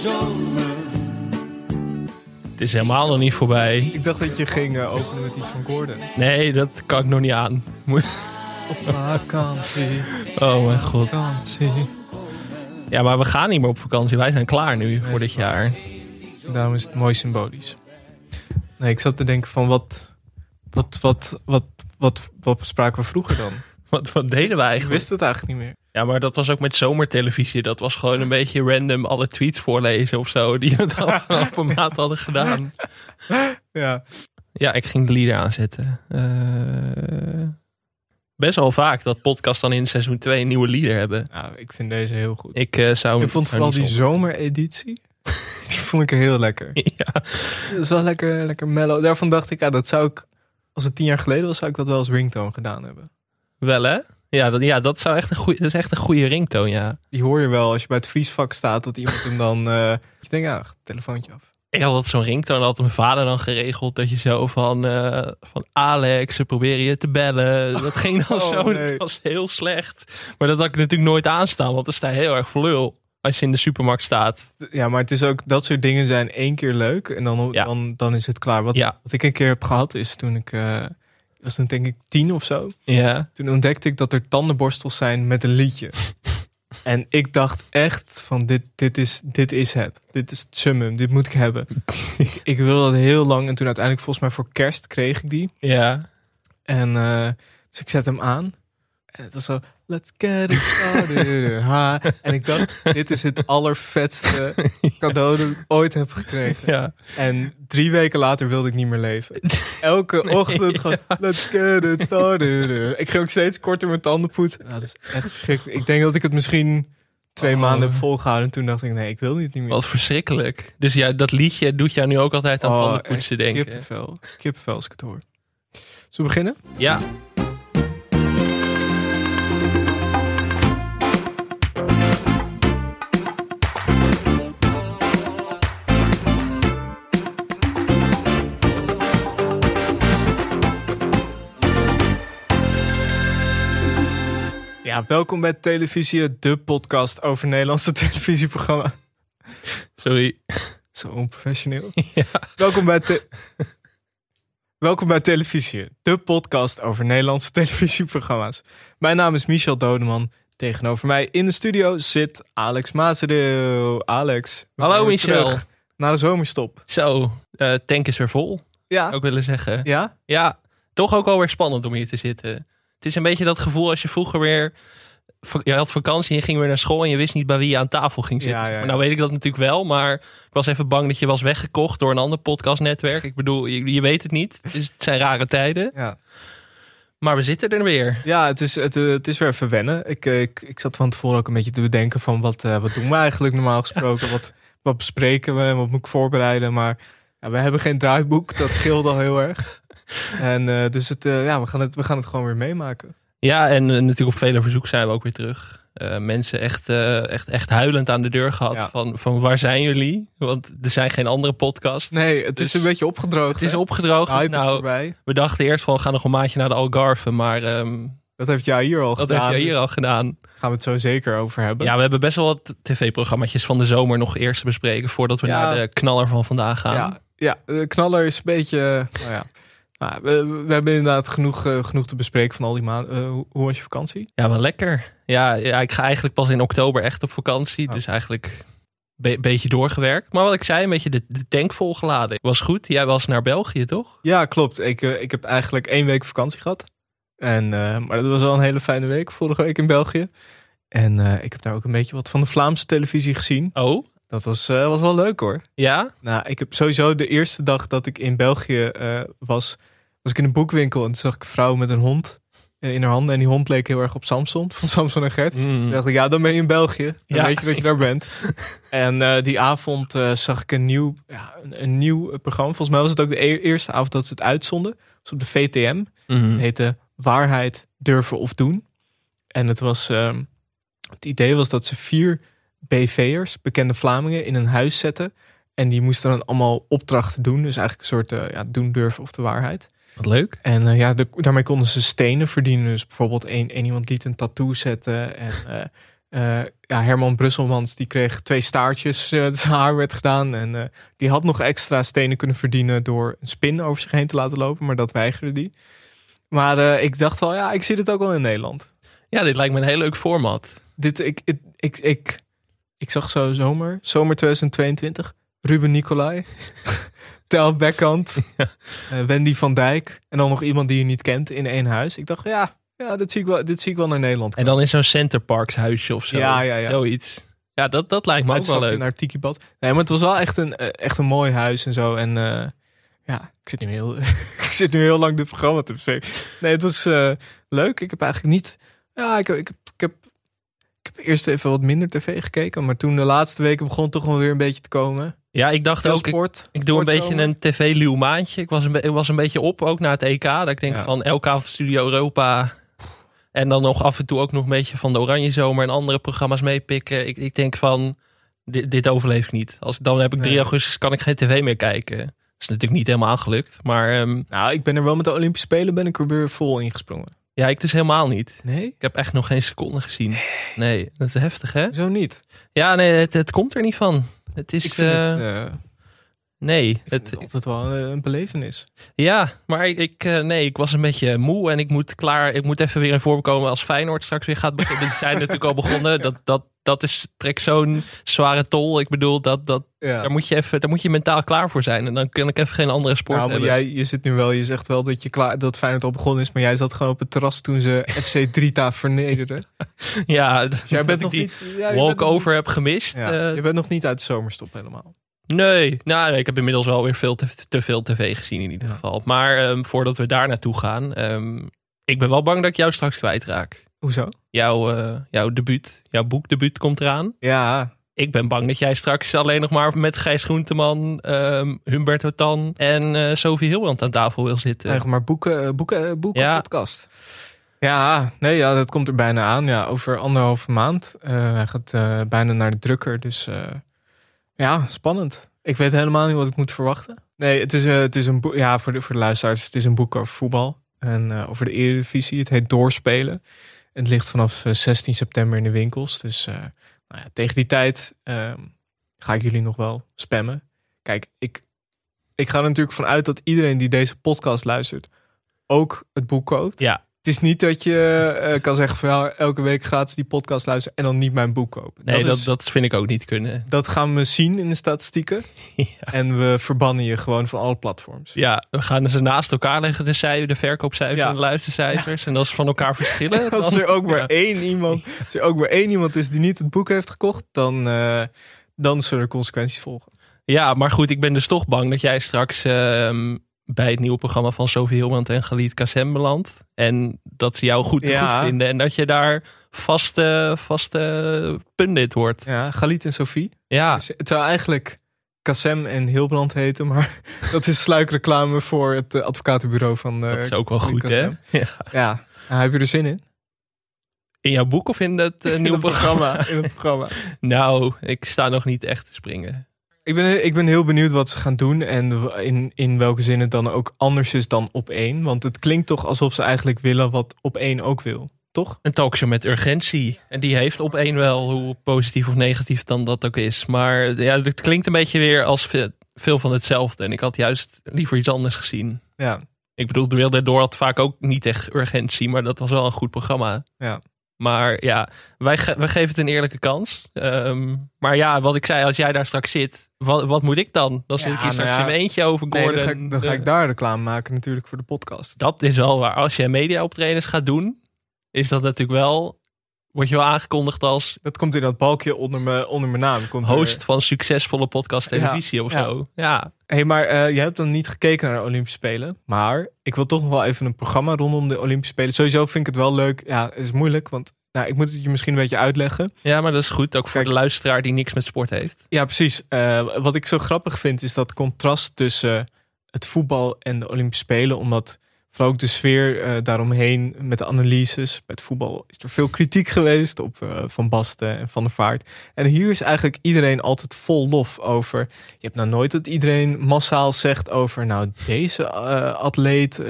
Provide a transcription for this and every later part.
zomer. Het is helemaal nog niet voorbij. Ik dacht dat je ging eh, openen met iets van Gordon. Nee, dat kan ik nog niet aan. Moet- Op vakantie, Oh mijn god. vakantie. Ja, maar we gaan niet meer op vakantie. Wij zijn klaar nu voor dit jaar. Daarom is het mooi symbolisch. Nee, ik zat te denken van wat, wat, wat, wat, wat, wat bespraken we vroeger dan? Wat, wat deden we Ik eigenlijk? wist het eigenlijk niet meer. Ja, maar dat was ook met zomertelevisie. Dat was gewoon een beetje random alle tweets voorlezen of zo. Die we het afgelopen maand hadden gedaan. Ja, Ja, ik ging de lieder aanzetten. Eh, best wel vaak dat podcasts dan in seizoen 2 een nieuwe lieder hebben. nou, ik vind deze heel goed. Ik eh, zou... Ik vond vooral die zomereditie. Die vond ik heel lekker. Ja, Dat is wel lekker, lekker mellow. Daarvan dacht ik, ja, dat zou ik, als het tien jaar geleden was, zou ik dat wel als ringtone gedaan hebben. wel hè? Ja, dat, ja, dat, zou echt een goeie, dat is echt een goede ringtoon, ja. Die hoor je wel als je bij het vriesvak staat, dat iemand hem dan, eh je denkt, ja, telefoontje af. Ik had dat zo'n ringtoon, had mijn vader dan geregeld. Dat je zo van, eh, van Alex, ze proberen je te bellen. Dat ging dan Oh, zo, nee. dat was heel slecht. Maar dat had ik natuurlijk nooit aanstaan, want dan sta je heel erg voor lul. Als je in de supermarkt staat. Ja, maar het is ook, dat soort dingen zijn één keer leuk en dan, Ja. dan, dan is het klaar. Wat, Ja. wat ik een keer heb gehad is toen ik, eh was toen denk ik tien of zo. Ja, Toen ontdekte ik dat er tandenborstels zijn met een liedje. En ik dacht echt van dit, dit, is, dit is het. Dit is het summum. Dit moet ik hebben. ik, wilde dat heel lang. En toen uiteindelijk volgens mij voor kerst kreeg ik die. ja. En eh, dus ik zet hem aan. En het was zo, let's get it started. Ha. En ik dacht, dit is het allervetste cadeau dat ik ooit heb gekregen. ja. En drie weken later wilde ik niet meer leven. Elke ochtend gewoon, let's get it started. Ik ging ook steeds korter mijn tanden poetsen. Nou, dat is echt verschrikkelijk. Ik denk dat ik het misschien twee Oh. maanden heb volgehouden. En toen dacht ik, nee, ik wil dit niet meer. Wat verschrikkelijk. Dus ja, dat liedje doet jou nu ook altijd aan Oh, tandenpoetsen denken. Kippenvel. Kippenvel als ik het hoor. Zullen we beginnen? Ja. Ja, welkom bij Televisie, de podcast over Nederlandse televisieprogramma. Sorry. Zo onprofessioneel. Welkom bij te- Welkom bij Televisie, de podcast over Nederlandse televisieprogramma's. Mijn naam is Michel Dodeman. Tegenover mij in de studio zit Alex Mazereel. Alex. Hallo Michel. terug Na de zomerstop. Zo, eh tank is weer vol. Ja. Ik willen zeggen. Ja? Ja, toch ook wel weer spannend om hier te zitten. Het is een beetje dat gevoel als je vroeger weer... Je had vakantie en je ging weer naar school en je wist niet bij wie je aan tafel ging zitten. Ja, ja, ja. Maar nou weet ik dat natuurlijk wel, maar ik was even bang dat je was weggekocht door een ander podcastnetwerk. Ik bedoel, je, je weet het niet. Het, zijn rare tijden. Ja. Maar we zitten er weer. Ja, het is, het, eh, het is weer even wennen. Ik, eh, ik, ik zat van tevoren ook een beetje te bedenken van wat, eh, wat doen we eigenlijk normaal gesproken? Wat, wat bespreken we en wat moet ik voorbereiden? Maar ja, we hebben geen draaiboek, dat scheelt al heel erg. En eh, dus het, eh, ja, we, gaan het, we gaan het gewoon weer meemaken. Ja, en eh, natuurlijk op vele verzoek zijn we ook weer terug. Mensen echt, echt, echt huilend aan de deur gehad Ja. van, van waar zijn jullie? Want er zijn geen andere podcasts. Nee, het is Dus een beetje opgedroogd. Het is opgedroogd. Dus is nou, voorbij. we dachten eerst van we gaan nog een maandje naar de Algarve. Maar ehm, Dat heeft jij hier al dat gedaan. heb je hier dus al gedaan. gaan we het zo zeker over hebben. Ja, we hebben best wel wat tv-programma's van de zomer nog eerst te bespreken. Voordat we Ja. naar de knaller van vandaag gaan. Ja, ja, de knaller is een beetje. Nou ja. Nou, we, we hebben inderdaad genoeg, eh, genoeg te bespreken van al die maanden. Eh, hoe, hoe was je vakantie? Ja, wel lekker. Ja, ja, ik ga eigenlijk pas in oktober echt op vakantie. Oh. Dus eigenlijk een beetje doorgewerkt. Maar wat ik zei, een beetje de, de tank volgeladen. Was goed. Jij was naar België, toch? Ja, klopt. Ik, eh, ik heb eigenlijk één week vakantie gehad. En, maar dat was wel een hele fijne week, vorige week in België. En ik heb daar ook een beetje wat van de Vlaamse televisie gezien. Oh, Dat was, eh, was wel leuk hoor. ja? Nou, ik heb sowieso de eerste dag dat ik in België eh, was, was ik in een boekwinkel. En toen zag ik een vrouw met een hond eh, in haar handen. En die hond leek heel erg op Samson, van Samson en Gert. Mm. Toen dacht ik, ja, dan ben je in België. Dan Ja. weet je dat je daar bent. en die avond zag ik een nieuw, ja, een, een nieuw programma. Volgens mij was het ook de e- eerste avond dat ze het uitzonden. Dat was op de VTM. Mhm. Het heette Waarheid, Durven of Doen. En het was, ehm, het idee was dat ze vier BV'ers, bekende Vlamingen, in een huis zetten. En die moesten dan allemaal opdrachten doen. Dus eigenlijk een soort eh, ja, doen, durven of de waarheid. Wat leuk. En eh, ja, de- daarmee konden ze stenen verdienen. Dus bijvoorbeeld één, één iemand liet een tattoo zetten. En eh, ja, Herman Brusselmans die kreeg twee staartjes. Zijn haar werd gedaan. En die had nog extra stenen kunnen verdienen door een spin over zich heen te laten lopen. Maar dat weigerde die. Maar ik dacht wel, ja, ik zie dit ook wel in Nederland. Ja, dit lijkt me een heel leuk format. Dit, ik, ik, ik, ik, ik zag zo zomer, zomer 2022. Ruben Nicolai. Tel Beckhand. Ja. Wendy van Dijk. En dan nog iemand die je niet kent in één huis. Ik dacht, ja, ja, dit zie ik wel, dit zie ik wel naar Nederland. En dan in zo'n Centerparks huisje of zo. Ja, ja, ja. Zoiets. Ja, dat, dat lijkt me ook wel leuk. naar Tiki Bad. Nee, maar het was wel echt een, eh, echt een mooi huis en zo. En uh, ja, ik zit nu heel, ik zit nu heel lang dit programma te bespreken. Nee, het was uh, leuk. Ik heb eigenlijk niet. Ja, ik, ik, ik, heb, ik heb eerst even wat minder tv gekeken. Maar toen de laatste weken begon toch wel weer een beetje te komen. Ja, ik dacht ook, ik, ik, doe een beetje een tv-luw maandje. Ik was een, ik was een beetje op, ook naar het EK. Dat ik denk van elke avond Studio Europa en dan nog af en toe ook nog een beetje van de Oranje Zomer en andere programma's meepikken. Ik, ik denk van, dit, dit overleef ik niet. Als, dan heb ik 3 augustus, kan ik geen tv meer kijken. Dat is natuurlijk niet helemaal gelukt. Maar, um, nou, ik ben er wel met de Olympische Spelen ben ik er weer vol ingesprongen. Ja, ik dus helemaal niet. Nee? Ik heb echt nog geen seconde gezien. Nee, dat is heftig hè? Zo niet? Ja, nee, het, het komt er niet van. Het is... Ik vind uh, het, uh, Nee, het, is altijd wel een belevenis. Ja, maar ik, ik, eh, nee, ik was een beetje moe en ik moet klaar. Ik moet even weer in vorm komen als Feyenoord straks weer gaat beginnen. Ze zijn natuurlijk al begonnen. Dat, dat, dat is trek zo'n zware tol. Ik bedoel, dat, dat, daar, moet je even, daar moet je mentaal klaar voor zijn. En dan kan ik even geen andere sport nou, maar Jij, je zit nu wel, je zegt wel dat je klaar, dat Feyenoord al begonnen is, maar jij zat gewoon op het terras toen ze FC Drita vernederden. ja, dus jij bent nog niet. Ja, walkover heb gemist. Ja, uh, je bent nog niet uit de zomerstop helemaal. Nee, nou, ik heb inmiddels wel weer veel te, te veel tv gezien in ieder geval. Maar um, voordat we daar naartoe gaan, um, ik ben wel bang dat ik jou straks kwijtraak. Hoezo? Jouw, uh, jouw debuut, jouw boekdebuut komt eraan. Ja. Ik ben bang dat jij straks alleen nog maar met Gijs Groenteman, um, Humberto Tan en uh, Sophie Hilbrand aan tafel wil zitten. Eigenlijk maar boeken, boeken, boeken ja. podcast. Ja, nee, ja, dat komt er bijna aan. Ja, over anderhalve maand. Hij gaat bijna naar de drukker, dus ja, spannend. Ik weet helemaal niet wat ik moet verwachten. Nee, het is, het is een boek. Ja, voor de, voor de luisteraars, het is een boek over voetbal. En over de Eredivisie. Het heet Doorspelen. Het ligt vanaf 16 eh, september in de winkels. Dus uh, nou ja, tegen die tijd uh, ga ik jullie nog wel spammen. Kijk, ik, ik ga er natuurlijk vanuit dat iedereen die deze podcast luistert ook het boek koopt. Ja. Het is niet dat je uh, kan zeggen van ja, elke week gratis die podcast luisteren en dan niet mijn boek kopen. Nee, dat, dat, vind ik ook niet kunnen. Dat gaan we zien in de statistieken. Ja. En we verbannen je gewoon van alle platforms. Ja, we gaan ze naast elkaar leggen, de, cijfer, de verkoopcijfers en de luistercijfers. En als ze van elkaar verschillen. als er ook maar één iemand, als er ook maar één iemand is die niet het boek heeft gekocht, dan, uh, dan zullen er consequenties volgen. Ja, maar goed, ik ben dus toch bang dat jij straks. Uh, bij het nieuwe programma van Sofie Hilmand en Galit Kassem belandt. En dat ze jou goed, goed vinden. En dat je daar vaste, vaste pundit wordt. Ja, Galit en Sofie. Ja. Dus het zou eigenlijk Kassem en Hilbrand heten. Maar dat is sluikreclame voor het eh, advocatenbureau van uh, Dat is ook wel goed, hè? Ja. ja. heb je er zin in? In jouw boek of in het uh, nieuwe programma? In het programma. nou, ik sta nog niet echt te springen. Ik ben, ik ben heel benieuwd wat ze gaan doen en in, in welke zin het dan ook anders is dan op één. Want het klinkt toch alsof ze eigenlijk willen wat op één ook wil, toch? Een talkshow met urgentie. En die heeft op één wel, hoe positief of negatief dan dat ook is. Maar ja, het klinkt een beetje weer als veel van hetzelfde. En ik had juist liever iets anders gezien. Ja. Ik bedoel, de Wereld Door had vaak ook niet echt urgentie, maar dat was wel een goed programma. Ja. Maar ja, wij, wij geven het een eerlijke kans. Um, maar ja, wat ik zei, als jij daar straks zit, wat, wat moet ik dan? Dan zit ik hier nou straks in mijn eentje over Gordon. Nee, dan, ga ik, dan ga ik daar reclame maken natuurlijk voor de podcast. Dat is wel waar. Als je media optredens gaat doen, is dat natuurlijk wel... Word je wel aangekondigd als... Dat komt in dat balkje onder mijn, onder mijn naam. Komt host er... van succesvolle podcast televisie of zo. Ja. hey, maar uh, je hebt dan niet gekeken naar de Olympische Spelen. Maar ik wil toch nog wel even een programma rondom de Olympische Spelen. Sowieso vind ik het wel leuk. Ja, het is moeilijk, want nou, ik moet het je misschien een beetje uitleggen. Ja, maar dat is goed. Ook voor de luisteraar die niks met sport heeft. Ja, precies. Uh, wat ik zo grappig vind is dat contrast tussen het voetbal en de Olympische Spelen. Omdat vooral ook de sfeer uh, daaromheen met de analyses. Bij het voetbal is er veel kritiek geweest op uh, Van Basten en Van der Vaart. En hier is eigenlijk iedereen altijd vol lof over. Je hebt nou nooit dat iedereen massaal zegt over... nou, deze atleet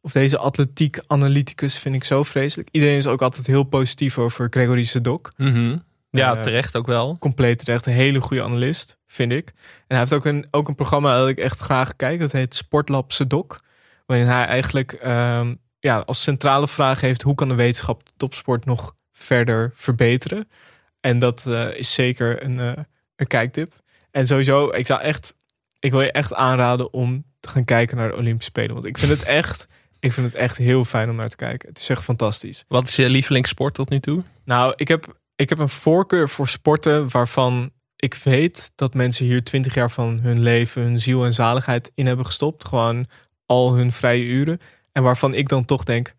of deze atletiek analyticus vind ik zo vreselijk. Iedereen is ook altijd heel positief over Gregory Sedok. Mm Ja, terecht ook wel. Compleet terecht. Een hele goede analist, vind ik. En hij heeft ook een, ook een programma dat ik echt graag kijk. Dat heet Sportlab Sedok. Waarin hij eigenlijk ehm, ja, als centrale vraag heeft... hoe kan de wetenschap de topsport nog verder verbeteren? En dat uh, is zeker een, uh, een kijktip. En sowieso, ik zou echt... Ik wil je echt aanraden om te gaan kijken naar de Olympische Spelen. Want ik vind het echt... Ik vind het echt heel fijn om naar te kijken. Het is echt fantastisch. Wat is je lievelingssport tot nu toe? Nou, ik heb, ik heb een voorkeur voor sporten waarvan ik weet dat mensen hier twintig jaar van hun leven, hun ziel en zaligheid in hebben gestopt. Gewoon al hun vrije uren. En waarvan ik dan toch denk,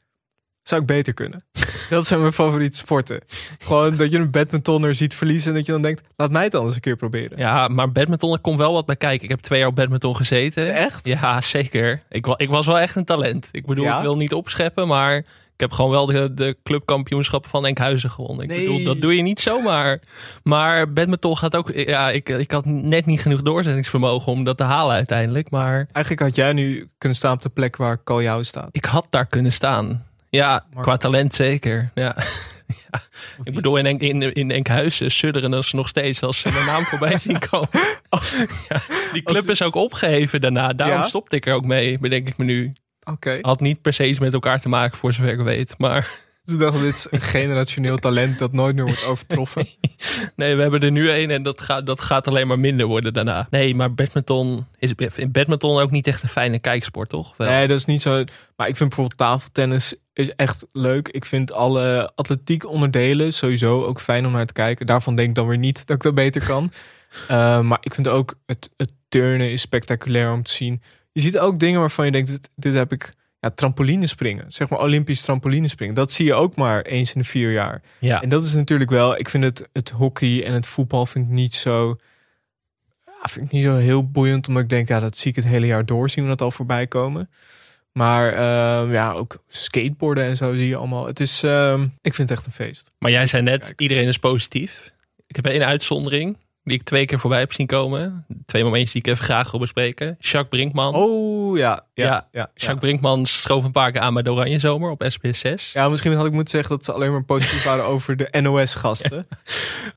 zou ik beter kunnen. dat zijn mijn favoriete sporten. Gewoon dat je een badmintonner ziet verliezen en dat je dan denkt, laat mij het dan eens een keer proberen. Ja, maar badminton, komt wel wat bij kijken. Ik heb twee jaar op badminton gezeten. Echt? Ja, zeker. Ik, ik was wel echt een talent. Ik bedoel, ik wil niet opscheppen, maar ik heb gewoon wel de, de clubkampioenschappen van Enkhuizen gewonnen. Ik Nee. bedoel, dat doe je niet zomaar. Maar badminton gaat ook... Ja, ik, ik had net niet genoeg doorzettingsvermogen om dat te halen uiteindelijk. Maar Eigenlijk had jij nu kunnen staan op de plek waar Kaljou staat. ik had daar kunnen staan. Ja, qua talent zeker. Ja. ja. Ik bedoel, in, Enk- in, in Enkhuizen sudderen ze nog steeds als ze mijn naam voorbij zien komen. Als- Ja, die club Als- is ook opgeheven daarna. Daarom Ja? stopte ik er ook mee, bedenk ik me nu. Had niet per se iets met elkaar te maken, voor zover ik weet. Maar Toen dacht ik, dit is een generationeel talent dat nooit meer wordt overtroffen. nee, we hebben er nu één en dat gaat, dat gaat alleen maar minder worden daarna. Nee, maar badminton is in badminton ook niet echt een fijne kijksport, toch? Wel. Nee, dat is niet zo. Maar ik vind bijvoorbeeld tafeltennis is echt leuk. Ik vind alle atletiek onderdelen sowieso ook fijn om naar te kijken. Daarvan denk ik dan weer niet dat ik dat beter kan. Eh, maar ik vind ook het, het turnen is spectaculair om te zien. Je ziet ook dingen waarvan je denkt, dit, dit heb ik... Ja, trampolinespringen. Zeg maar olympisch trampolinespringen. Dat zie je ook maar eens in de vier jaar. Ja. En dat is natuurlijk wel... Ik vind het, het hockey en het voetbal vind ik niet zo... Ja, vind ik niet zo heel boeiend. Omdat ik denk, ja, dat zie ik het hele jaar door. Zien we dat al voorbij komen. Maar ehm, ja, ook skateboarden en zo zie je allemaal. Het is, ehm, ik vind het echt een feest. Maar jij zei net, Kijk. iedereen is positief. Ik heb één uitzondering, die ik twee keer voorbij heb zien komen. Twee momentjes die ik even graag wil bespreken. Jacques Brinkman. Oh ja, ja, Ja, ja. ja, Jacques Brinkman schoof een paar keer aan bij de Oranje Zomer op SBS 6. Ja, misschien had ik moeten zeggen dat ze alleen maar positief waren over de NOS-gasten.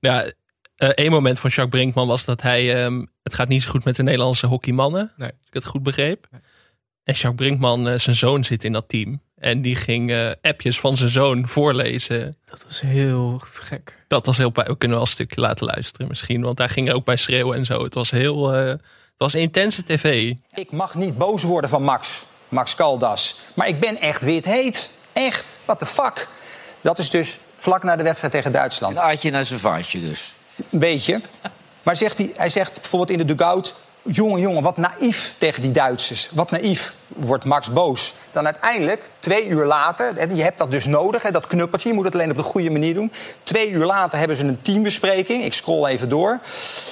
Ja, eh, één moment van Jacques Brinkman was dat hij... ehm, het gaat niet zo goed met de Nederlandse hockeymannen. Nee. Als ik het goed begreep. Nee. En Jacques Brinkman, eh, zijn zoon zit in dat team. En die ging eh, appjes van zijn zoon voorlezen. Dat was heel gek. Dat was heel pijn. We kunnen wel een stukje laten luisteren misschien. Want hij ging ook bij schreeuwen en zo. Het was heel... eh, het was intense tv. Ik mag niet boos worden van Max, Max Caldas. Maar ik ben echt wit heet. Echt. What the fuck? Dat is dus vlak na de wedstrijd tegen Duitsland. Een aardje naar zijn vaartje dus. Een beetje. Maar zegt hij, hij zegt bijvoorbeeld in de dugout... Jongen, jongen, wat naïef tegen die Duitsers. Wat naïef. Wordt Max boos. Dan uiteindelijk, twee uur later... je hebt dat dus nodig, dat knuppeltje. Je moet het alleen op de goede manier doen. Twee uur later hebben ze een teambespreking. Ik scroll even door.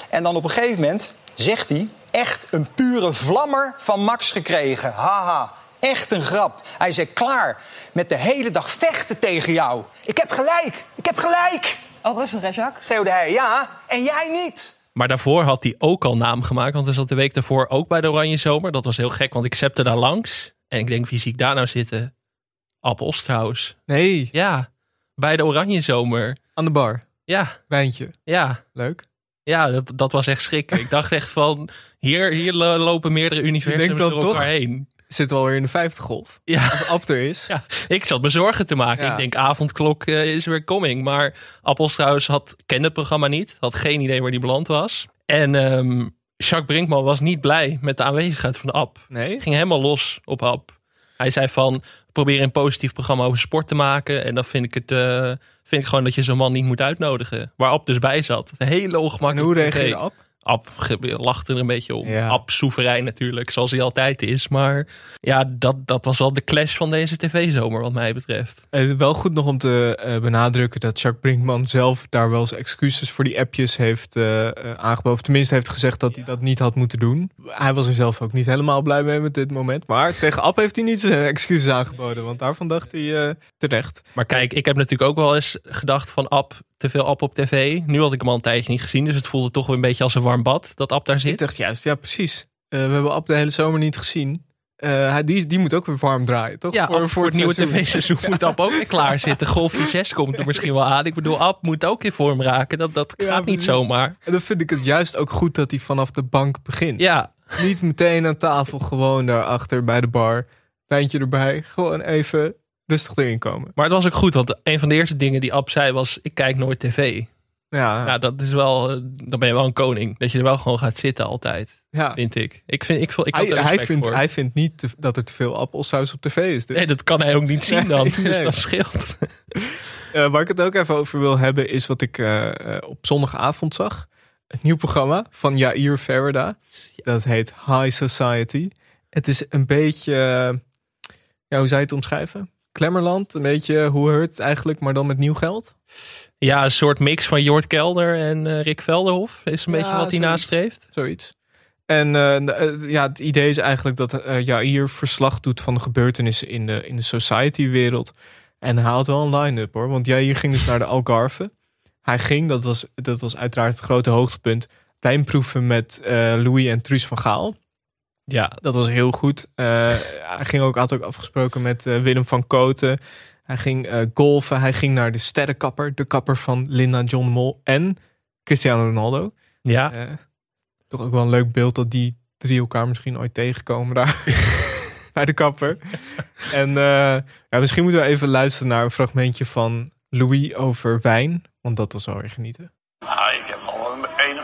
En dan op een gegeven moment zegt hij... echt een pure vlammer van Max gekregen. Haha, echt een grap. Hij zei, klaar met de hele dag vechten tegen jou. Ik heb gelijk, ik heb gelijk. Oh, rustig hè, Jacques? Schreeuwde hij, ja, en jij niet. Maar daarvoor had hij ook al naam gemaakt. Want hij zat de week daarvoor ook bij de Oranje Zomer. Dat was heel gek, want ik zepte daar langs. En ik denk, wie zie ik daar nou zitten? Ab Osterhaus. Nee, Ja, bij de Oranje Zomer. aan de bar. Ja, Wijntje. ja. Leuk. Ja, dat, dat was echt schrikken. Ik dacht echt van, hier, hier lo- lopen meerdere universums door elkaar toch? heen. Zitten we alweer in de vijfde golf. Ja, Als Ab er is. ja, ik zat me zorgen te maken. Ja. Ik denk, avondklok eh, is weer coming. Maar Appels trouwens had, kende het programma niet. Had geen idee waar die beland was. En ehm, Jacques Brinkman was niet blij met de aanwezigheid van de app. Nee? ging helemaal los op Ab. Hij zei van, we proberen een positief programma over sport te maken. En dan vind ik het eh, vind ik gewoon dat je zo'n man niet moet uitnodigen. Waar Ab dus bij zat. Een hele En hoe ongemakkelijke reageerde. Ab? Ab lachte er een beetje om. Ja. Ab soeverein natuurlijk, zoals hij altijd is. Maar ja, dat, dat was wel de clash van deze tv-zomer wat mij betreft. Eh, wel goed nog om te eh, benadrukken dat Jacques Brinkman zelf daar wel zijn excuses voor die appjes heeft eh, eh, aangeboden. Tenminste heeft gezegd dat hij dat niet had moeten doen. Hij was er zelf ook niet helemaal blij mee met dit moment. Maar tegen App heeft hij niet zijn excuses aangeboden. Want daarvan dacht hij eh, terecht. Maar kijk, ik heb natuurlijk ook wel eens gedacht van Ab, te veel Ab op tv. Nu had ik hem al een tijdje niet gezien, dus het voelde toch wel een beetje als een warm bad dat Ab daar Ik zit. dacht juist, ja precies. Eh, we hebben App de hele zomer niet gezien. Uh, die, die moet ook weer warm draaien, toch? Ja, voor, voor, het, nieuwe tv-seizoen moet Ab ook weer klaar zitten. Golfje 6 komt er misschien wel aan. Ik bedoel, Ab moet ook in vorm raken. Dat, dat gaat niet zomaar. En dan vind ik het juist ook goed dat hij vanaf de bank begint. Ja. Niet meteen aan tafel, gewoon daarachter bij de bar. Wijntje erbij. Gewoon even rustig erin komen. Maar het was ook goed, want een van de eerste dingen die Ab zei was... ik kijk nooit tv. Ja, ja dat is wel, eh, dan ben je wel een koning. Dat je er wel gewoon gaat zitten altijd. Ja. Vind ik. Ik vind, ik, ik hij, hij, vindt, hij vindt niet dat er te veel appelsaus op tv is. Dus. Nee, dat kan hij ook niet zien dan. Dus dat scheelt. Uh, waar ik het ook even over wil hebben, is wat ik uh, op zondagavond zag. Een nieuw programma van Jair Farida. Dat heet High Society. Het is een beetje, ja, hoe zou je het omschrijven? Klemmerland, een beetje hoe heurt eigenlijk, maar dan met nieuw geld. Ja, een soort mix van Jort Kelder en uh, Rick Velderhof is een beetje wat hij nastreeft. Zoiets. En uh, ja, het idee is eigenlijk dat uh, Jair verslag doet van de gebeurtenissen in de, in de society-wereld. En hij haalt wel een line-up hoor. Want Jair ging dus naar de Algarve. Hij ging, dat was, dat was uiteraard het grote hoogtepunt, wijnproeven met Louis en Truus van Gaal. Ja, dat was heel goed. hij ging ook, had ook afgesproken met Willem van Koten. Hij ging uh, golfen. Hij ging naar de sterrenkapper. De kapper van Linda John Mol en Cristiano Ronaldo. Ja. Uh, toch ook wel een leuk beeld dat die drie elkaar misschien ooit tegenkomen daar. bij de kapper. en uh, ja, misschien moeten we even luisteren naar een fragmentje van Louis over wijn. Want dat was erg genieten. Nou, ik heb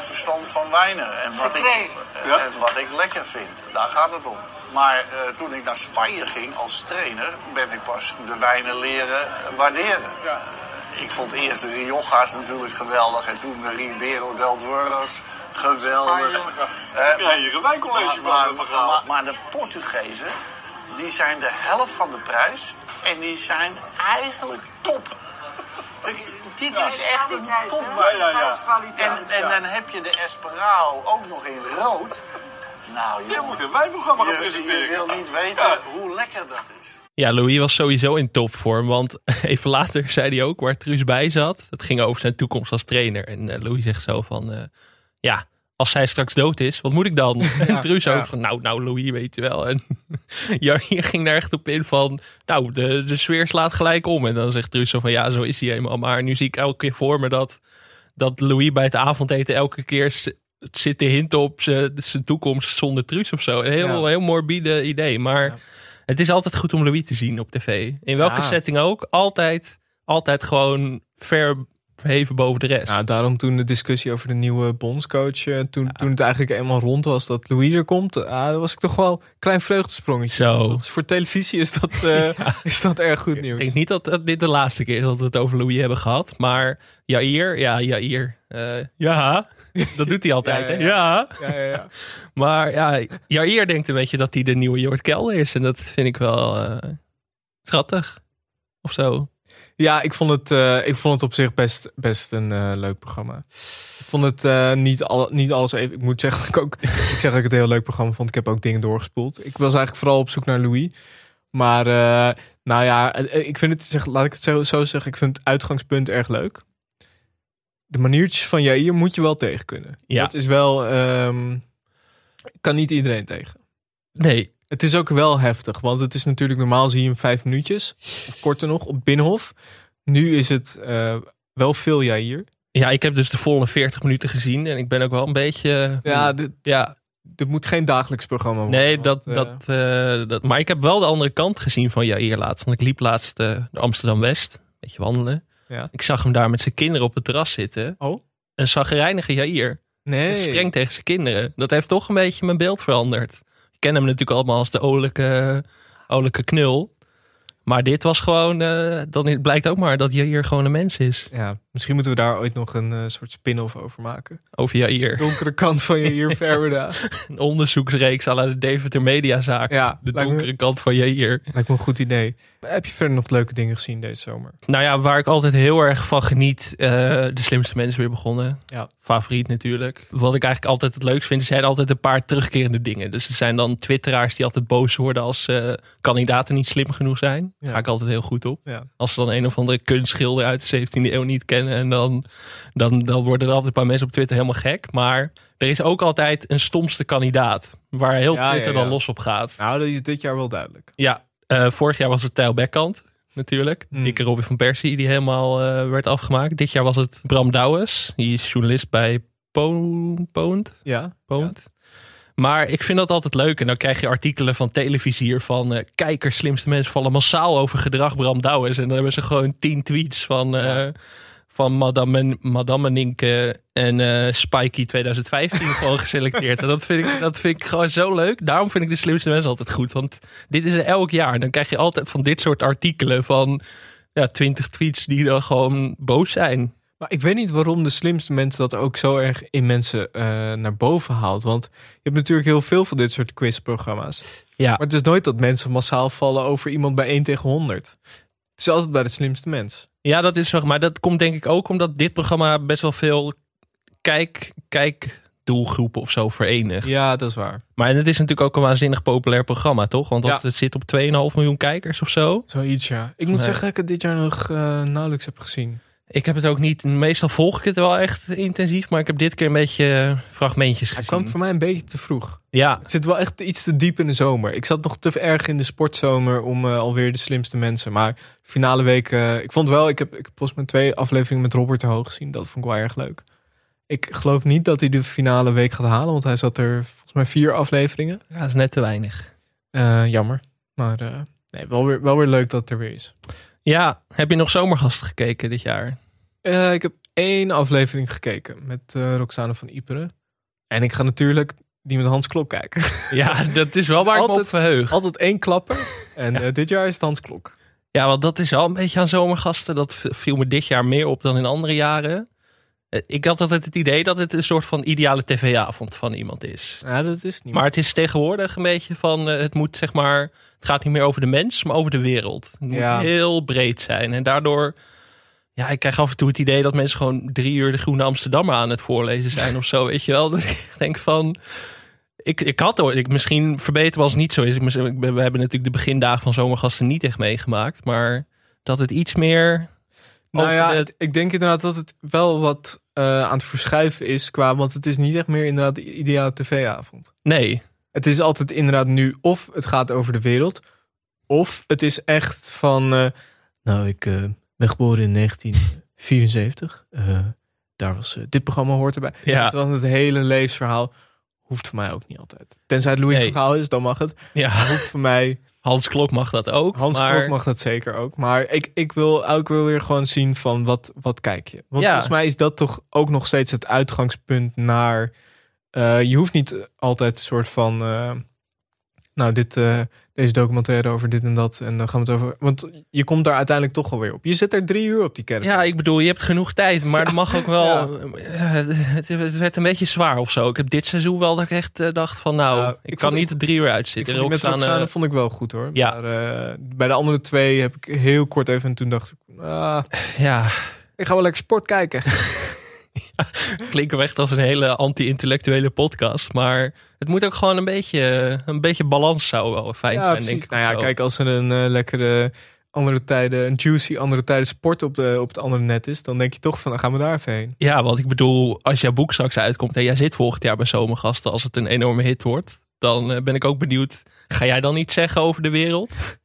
verstand van wijnen. En wat, ik, en wat ik lekker vind. Daar gaat het om. Maar uh, toen ik naar Spanje ging als trainer, ben ik pas de wijnen leren waarderen. Ja. Ik vond eerst de Rioja's natuurlijk geweldig en toen de Ribeiro del Duero's geweldig. Uh, ja, wijncollege maar, maar, maar, maar de Portugezen, die zijn de helft van de prijs en die zijn eigenlijk top. dit is echt een top. Ja, ja, ja. En, en dan heb je de Esperao ook nog in rood. Nou, je moet een wijnprogramma gaan presenteren. Je wil niet weten hoe lekker dat is. Ja, Louis was sowieso in topvorm. Want even later zei hij ook waar Truus bij zat. Het ging over zijn toekomst als trainer. En uh, Louis zegt zo van... Uh, ja, als zij straks dood is, wat moet ik dan? Ja, en Truus ook van, nou, nou Louis, weet je wel. En ja, hier ging daar echt op in van, nou, de, de sfeer slaat gelijk om. En dan zegt Truus zo van, ja, zo is hij helemaal. Maar nu zie ik elke keer voor me dat, dat Louis bij het avondeten elke keer zit te hinten op zijn toekomst zonder Truus of zo. Een heel, heel morbide idee. Maar het is altijd goed om Louis te zien op tv. In welke setting ook. Altijd, altijd gewoon ver verheven boven de rest. Ja, daarom toen de discussie over de nieuwe bondscoach, eh, toen, toen het eigenlijk eenmaal rond was dat Louis er komt, uh, was ik toch wel een klein vreugdesprongetje. Zo. Dat is, voor televisie is dat, uh, is dat erg goed nieuws. Ik denk niet dat dit de laatste keer is dat we het over Louis hebben gehad, maar Jair, ja, Jair. ja, dat doet hij altijd, ja, ja. hè? Ja. Ja, ja, Maar ja, Jair denkt een beetje dat hij de nieuwe Jort Kelder is. En dat vind ik wel uh, schattig. Of zo. Ja, ik vond het, uh, ik vond het op zich best, best een uh, leuk programma. Ik vond het uh, niet, al, niet alles even. Ik moet zeggen dat ik ook. ik zeg dat ik het een heel leuk programma vond. Ik heb ook dingen doorgespoeld. Ik was eigenlijk vooral op zoek naar Louis. Maar nou ja, ik vind het, zeg, laat ik het zo, zo zeggen. Ik vind het uitgangspunt erg leuk de maniertjes van Jair moet je wel tegen kunnen. Ja. Dat is wel, um, kan niet iedereen tegen. Nee. Het is ook wel heftig, want het is natuurlijk normaal zie je hem vijf minuutjes, of korter nog, op Binnenhof. Nu is het uh, wel veel Jair. Ja, ik heb dus de volle 40 minuten gezien en ik ben ook wel een beetje... Ja, dit, ja. dit moet geen dagelijks programma worden. Nee, dat, dat, uh, dat, maar ik heb wel de andere kant gezien van Jair laatst. Want ik liep laatst uh, de Amsterdam-West, een beetje wandelen. Ja. Ik zag hem daar met zijn kinderen op het terras zitten. Oh? Een zagrijnige Jair. Nee. Streng tegen zijn kinderen. Dat heeft toch een beetje mijn beeld veranderd. Ik ken hem natuurlijk allemaal als de olijke, olijke knul. Maar dit was gewoon, uh, dan blijkt ook maar dat Jair gewoon een mens is. Ja, misschien moeten we daar ooit nog een uh, soort spin-off over maken. Over Jair. donkere kant van Jair Verwerda. een onderzoeksreeks à la de Deventer Mediazaak. Ja, de donkere kant van Jair. Lijkt me een goed idee. Heb je verder nog leuke dingen gezien deze zomer? Nou ja, waar ik altijd heel erg van geniet. Uh, de slimste mensen weer begonnen. Ja. Favoriet natuurlijk. Wat ik eigenlijk altijd het leukst vind, zijn altijd een paar terugkerende dingen. Dus er zijn dan twitteraars die altijd boos worden als uh, kandidaten niet slim genoeg zijn. Daar ga ik altijd heel goed op. Ja. Als ze dan een of andere kunstschilder uit de 17e eeuw niet kennen En dan, dan, dan worden er altijd een paar mensen op Twitter helemaal gek. Maar er is ook altijd een stomste kandidaat. Waar heel Twitter dan los op gaat. Nou, dat is dit jaar wel duidelijk. Ja, uh, vorig jaar was het Tijl Bekkant natuurlijk. Hmm. Dikke Robin van Persie die helemaal uh, werd afgemaakt. Dit jaar was het Bram Douwes. Die is journalist bij Poont. Ja. Poont. Maar ik vind dat altijd leuk. En dan krijg je artikelen van televisie van uh, kijkers, slimste mensen vallen massaal over gedrag Bram Douwes. En dan hebben ze gewoon tien tweets van, uh, van Madame, Madame Ninke en uh, Spikey 2015 gewoon geselecteerd. En dat vind, ik, dat vind ik gewoon zo leuk. Daarom vind ik de slimste mensen altijd goed. Want dit is er elk jaar. En dan krijg je altijd van dit soort artikelen van ja, 20 tweets die dan gewoon boos zijn. Maar ik weet niet waarom de slimste mensen dat ook zo erg in mensen uh, naar boven haalt. Want je hebt natuurlijk heel veel van dit soort quizprogramma's. Ja. Maar het is nooit dat mensen massaal vallen over iemand bij 1 tegen 100. Het is altijd bij de slimste mens. Ja, dat is zo. Maar dat komt denk ik ook omdat dit programma best wel veel kijk, kijk doelgroepen of zo verenigt. Ja, dat is waar. Maar het is natuurlijk ook een waanzinnig populair programma, toch? Want ja. het zit op 2,5 miljoen kijkers of zo. Zoiets, ja. Ik moet zeggen dat ik het dit jaar nog uh, nauwelijks heb gezien. Ik heb het ook niet. Meestal volg ik het wel echt intensief. Maar ik heb dit keer een beetje eh, fragmentjes gezien. Het kwam voor mij een beetje te vroeg. Ja. Het zit wel echt iets te diep in de zomer. Ik zat nog te erg in de sportzomer om uh, alweer de slimste mensen. Maar finale week. Uh, ik vond wel. Ik heb, ik heb volgens mij twee afleveringen met Robert te hoog gezien. Dat vond ik wel erg leuk. Ik geloof niet dat hij de finale week gaat halen. Want hij zat er volgens mij vier afleveringen. Ja, dat is net te weinig. jammer. Maar nee, wel, weer, wel weer leuk dat het er weer is. Ja, heb je nog zomergasten gekeken dit jaar? Uh, ik heb één aflevering gekeken met uh, Roxane van Iperen. En ik ga natuurlijk die met Hans Klok kijken. Ja, dat is wel waar ik me op verheug. Altijd één klapper. En ja. uh, dit jaar is het Hans Klok. Ja, want dat is al een beetje aan zomergasten. Dat viel me dit jaar meer op dan in andere jaren. Ik had altijd het idee dat het een soort van ideale tv-avond van iemand is. Ja, dat is niet. Maar het is tegenwoordig een beetje van, het moet zeg maar, het gaat niet meer over de mens, maar over de wereld. Het moet ja. heel breed zijn. En daardoor ja, ik krijg af en toe het idee dat mensen gewoon drie uur de Groene Amsterdammer aan het voorlezen zijn of zo, weet je wel. Dus ik denk van, ik, ik had hoor, ik, misschien verbeteren als het niet zo is. Ik, we hebben natuurlijk de begindagen van Zomergasten niet echt meegemaakt, maar dat het iets meer... Nou ja, ik denk inderdaad dat het wel wat uh, aan het verschuiven is qua, want het is niet echt meer inderdaad de ideale tv-avond. Nee. Het is altijd inderdaad nu of het gaat over de wereld, of het is echt van, uh, nou ik... Uh, ben geboren in 1974. Uh, eh, daar was dit programma hoort erbij. Ja. dan het hele levensverhaal hoeft voor mij ook niet altijd. Tenzij het Louis nee. verhaal is, dan mag het. Ja. Maar hoeft voor mij. Hans Klok mag dat ook. Hans maar... Klok mag dat zeker ook. Maar ik, ik, wil, ook wil weer gewoon zien van wat, wat kijk je. Want ja. volgens mij is dat toch ook nog steeds het uitgangspunt naar. Uh, je hoeft niet altijd een soort van. Nou, dit, deze documentaire over dit en dat. En dan gaan we het over. Want je komt daar uiteindelijk toch alweer op. Je zit er drie uur op die kerk. Ja, ik bedoel, je hebt genoeg tijd. Maar ja. mag ook wel. Het, het, werd een beetje zwaar of zo. Ik heb dit seizoen wel dat ik echt uh, dacht van nou, ja, ik, ik kan niet drie uur uitzitten. Ik vond met Roxane uh, vond ik wel goed hoor. Ja. Maar, uh, bij de andere twee heb ik heel kort even en toen dacht ik, ah, ja. Ik ga wel lekker sport kijken. klinken we echt als een hele anti-intellectuele podcast. Maar het moet ook gewoon een beetje, een beetje balans zou wel fijn zijn, denk ik. Nou ja, kijk, als er een uh, lekkere andere tijden, een juicy andere tijden sport op, de, op het andere net is, dan denk je toch van, dan gaan we daar even heen. Ja, want ik bedoel, als jouw boek straks uitkomt en jij zit volgend jaar bij Zomergasten, als het een enorme hit wordt, dan uh, ben ik ook benieuwd. Ga jij dan iets zeggen over de wereld?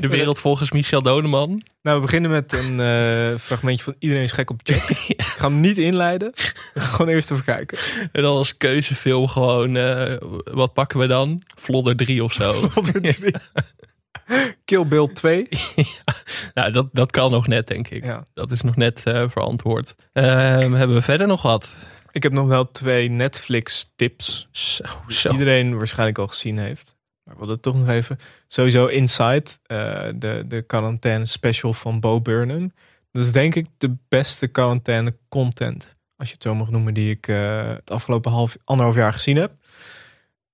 De wereld volgens Michel Doneman. Nou, we beginnen met een uh, fragmentje van Iedereen is gek op check. Ik ga hem niet inleiden. gewoon eerst even kijken. En dan als keuzefilm gewoon, uh, wat pakken we dan? Vlodder 3 of zo. Vlodder 3. Kill Bill 2. ja, nou, dat, dat kan nog net, denk ik. Ja. Dat is nog net uh, verantwoord. hebben we verder nog wat? Ik heb nog wel twee Netflix tips. Zo, zo. Iedereen waarschijnlijk al gezien heeft. Maar we wilden toch nog even. Sowieso Inside, uh, de, de quarantaine special van Bo Burnham. Dat is denk ik de beste quarantaine content. Als je het zo mag noemen, die ik uh, het afgelopen half, anderhalf jaar gezien heb.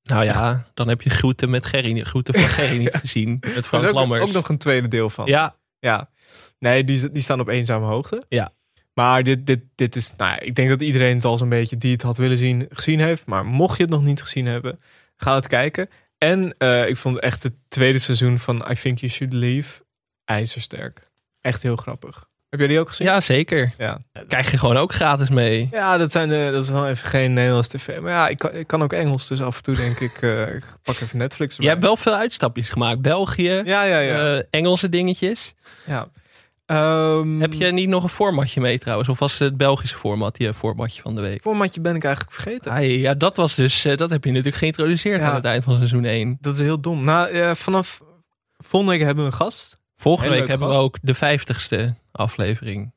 Nou ja, dan heb je groeten met Gerry, groeten van Gerry niet gezien. Met Frank ook, Lammers. ook nog een tweede deel van. Ja. Ja. Nee, die, die staan op eenzame hoogte. Ja. Maar dit, dit, dit is, nou, ik denk dat iedereen het al zo'n beetje die het had willen zien, gezien heeft. Maar mocht je het nog niet gezien hebben, ga het kijken. En uh, ik vond echt het tweede seizoen van I Think You Should Leave ijzersterk. Echt heel grappig. Heb jij die ook gezien? Ja, zeker. Ja. Krijg je gewoon ook gratis mee. Ja, dat, zijn de, dat is wel even geen Nederlands tv. Maar ja, ik kan, ik kan ook Engels. Dus af en toe denk ik, uh, ik pak even Netflix erbij. Je hebt wel veel uitstapjes gemaakt. België, ja, ja, ja. Uh, Engelse dingetjes. Ja. Um, heb je niet nog een formatje mee trouwens? Of was het Belgische format, je formatje van de week? Formatje ben ik eigenlijk vergeten. Ah, ja, dat was dus, uh, dat heb je natuurlijk geïntroduceerd ja. aan het eind van seizoen 1. Dat is heel dom. Nou, vanaf volgende week hebben we een gast. Volgende week hebben gast. we ook de vijftigste aflevering.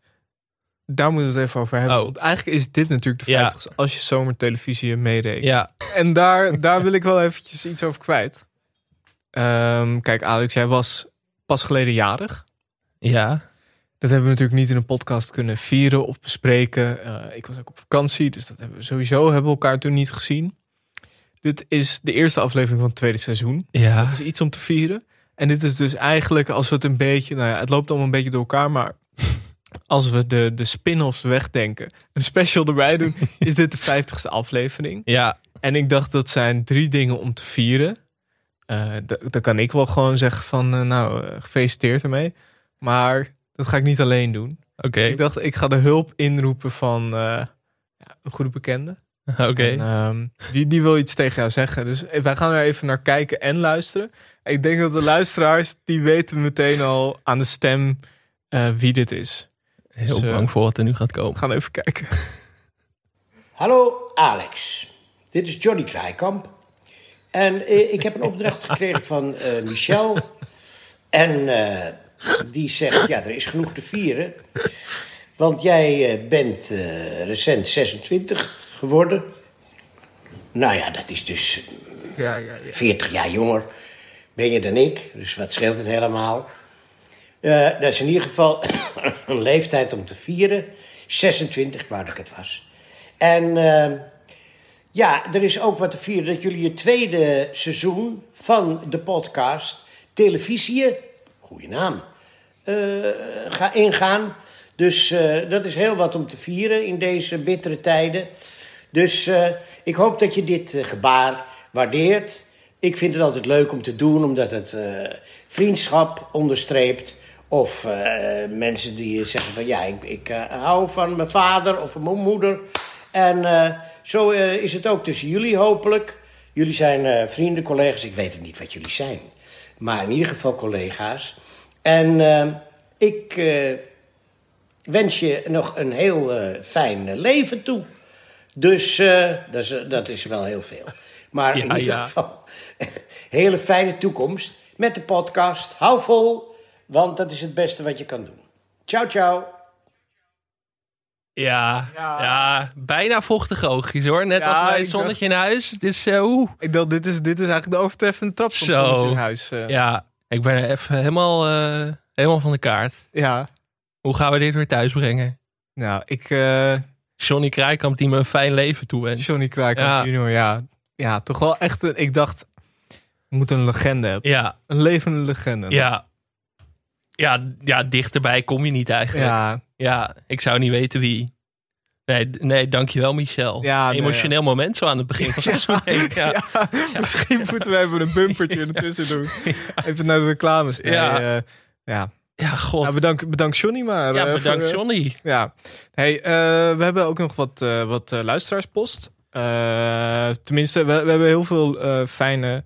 Daar moeten we het even over hebben. Oh. Want eigenlijk is dit natuurlijk de vijftigste als je zomertelevisie meerekent. Ja. En daar, daar wil ik wel eventjes iets over kwijt. Um, kijk, Alex, jij was pas geleden jarig. Ja. Dat hebben we natuurlijk niet in een podcast kunnen vieren of bespreken. Uh, ik was ook op vakantie, dus dat hebben we sowieso hebben we elkaar toen niet gezien. Dit is de eerste aflevering van het tweede seizoen. Ja. Dat is iets om te vieren. En dit is dus eigenlijk, als we het een beetje, nou ja, het loopt allemaal een beetje door elkaar, maar als we de, de spin-offs wegdenken, een special erbij doen, is dit de vijftigste aflevering. Ja. En ik dacht, dat zijn drie dingen om te vieren. Uh, dan kan ik wel gewoon zeggen van, uh, nou, gefeliciteerd ermee. Maar dat ga ik niet alleen doen. Oké. Okay. Ik dacht, ik ga de hulp inroepen van ja, een goede bekende. Oké. Okay. Um, die, die wil iets tegen jou zeggen. Dus wij gaan er even naar kijken en luisteren. Ik denk dat de luisteraars, die weten meteen al aan de stem uh, wie dit is. Heel dus, uh, bang voor wat er nu gaat komen. We gaan even kijken. Hallo Alex, dit is Johnny Kraaikamp. En uh, ik heb een opdracht gekregen van Michel. En die zegt, ja, er is genoeg te vieren. Want jij bent recent 26 geworden. Nou ja, dat is dus ja, ja, ja. 40 jaar jonger ben je dan ik. Dus wat scheelt het helemaal? Uh, dat is in ieder geval een leeftijd om te vieren. 26, waar ik het was. En uh, ja, er is ook wat te vieren dat jullie het tweede seizoen van de podcast Televisie, goede naam, uh, ga ingaan. Dus dat is heel wat om te vieren in deze bittere tijden. Dus ik hoop dat je dit gebaar waardeert. Ik vind het altijd leuk om te doen, omdat het vriendschap onderstreept. Of mensen die zeggen van ja, ik, ik hou van mijn vader of mijn moeder. En zo is het ook tussen jullie hopelijk. Jullie zijn vrienden, collega's. Ik weet het niet wat jullie zijn. Maar in ieder geval collega's. En ik wens je nog een heel fijn leven toe. Dus dat is, dat is wel heel veel. Maar ja, in ieder ja. geval, hele fijne toekomst met de podcast. Hou vol, want dat is het beste wat je kan doen. Ciao, ciao. Ja, ja, ja. bijna vochtige oogjes hoor. Net Ja, als bij ik het zonnetje in huis. Dus uh, oeh. Ik dacht, dit is, dit is eigenlijk de overtreffende trap van Zo. het zonnetje in huis. eh. Ja, ik ben er even helemaal, eh, helemaal van de kaart. ja. Hoe gaan we dit weer thuis brengen? Nou, ik... eh Johnny Krijkamp die me een fijn leven toewenst. Johnny Kraaikamp Ja. junior, ja. Ja, toch wel echt... Een, ik dacht, we moeten een legende hebben. Ja, Een levende legende. ja. Ja, ja, dichterbij kom je niet eigenlijk. Ja, Ja, ik zou niet weten wie. Nee, nee dankjewel Michel. Ja, nee, Emotioneel moment zo aan het begin van seizoen. Ja. ja, misschien moeten we even een bumpertje ertussen doen. Even naar de reclames. Nee, Ja. eh, ja. ja, god. Nou, bedankt, bedankt Johnny maar. ja, eh, bedankt voor, eh, Johnny. Ja. Hey, we hebben ook nog wat, wat luisteraarspost. Tenminste, we, we hebben heel veel fijne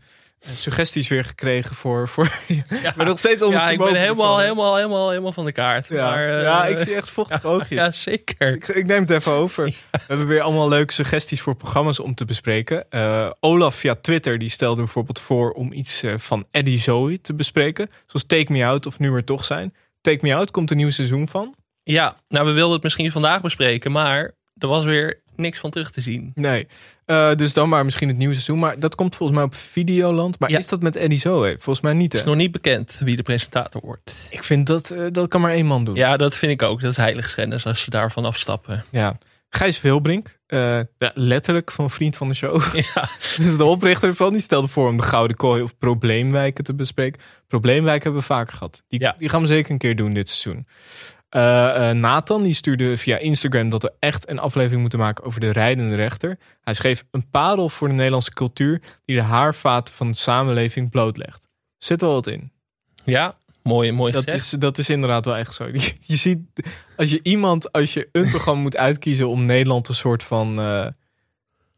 suggesties weer gekregen voor... voor Ja, maar nog steeds ja ik ben helemaal, helemaal, helemaal, helemaal van de kaart. Ja, Maar, eh, ja, ik zie echt vochtige oogjes. Ja, zeker. Ik, ik neem het even over. We hebben weer allemaal leuke suggesties voor programma's om te bespreken. Eh, Olaf via Twitter die stelde bijvoorbeeld voor om iets eh, van Eddie Zoe te bespreken. Zoals Take Me Out of Nu Er Toch Zijn. Take Me Out komt een nieuw seizoen van. Ja, nou, we wilden het misschien vandaag bespreken, maar er was weer niks van terug te zien. Nee. Eh, dus dan maar misschien het nieuwe seizoen. Maar dat komt volgens mij op Videoland. Maar Ja. is dat met Eddie Zoe? Volgens mij niet. Het is nog niet bekend wie de presentator wordt. Ik vind dat, eh, dat kan maar één man doen. Ja, dat vind ik ook. Dat is heiligschennis als ze daarvan afstappen. Ja. Gijs Wilbrink, eh, ja, letterlijk van vriend van de show. Ja, dus de oprichter ervan, die stelde voor om de Gouden Kooi of Probleemwijken te bespreken. Probleemwijken hebben we vaker gehad. Die, Ja. die gaan we zeker een keer doen dit seizoen. Eh, eh, Nathan die stuurde via Instagram dat we echt een aflevering moeten maken over de rijdende rechter. Hij schreef een parel voor de Nederlandse cultuur die de haarvaten van de samenleving blootlegt. Zit er wel wat in? ja mooi, mooi dat is, dat is inderdaad wel echt zo. Je, ziet, als je iemand, als je een programma moet uitkiezen om Nederland een soort van uh,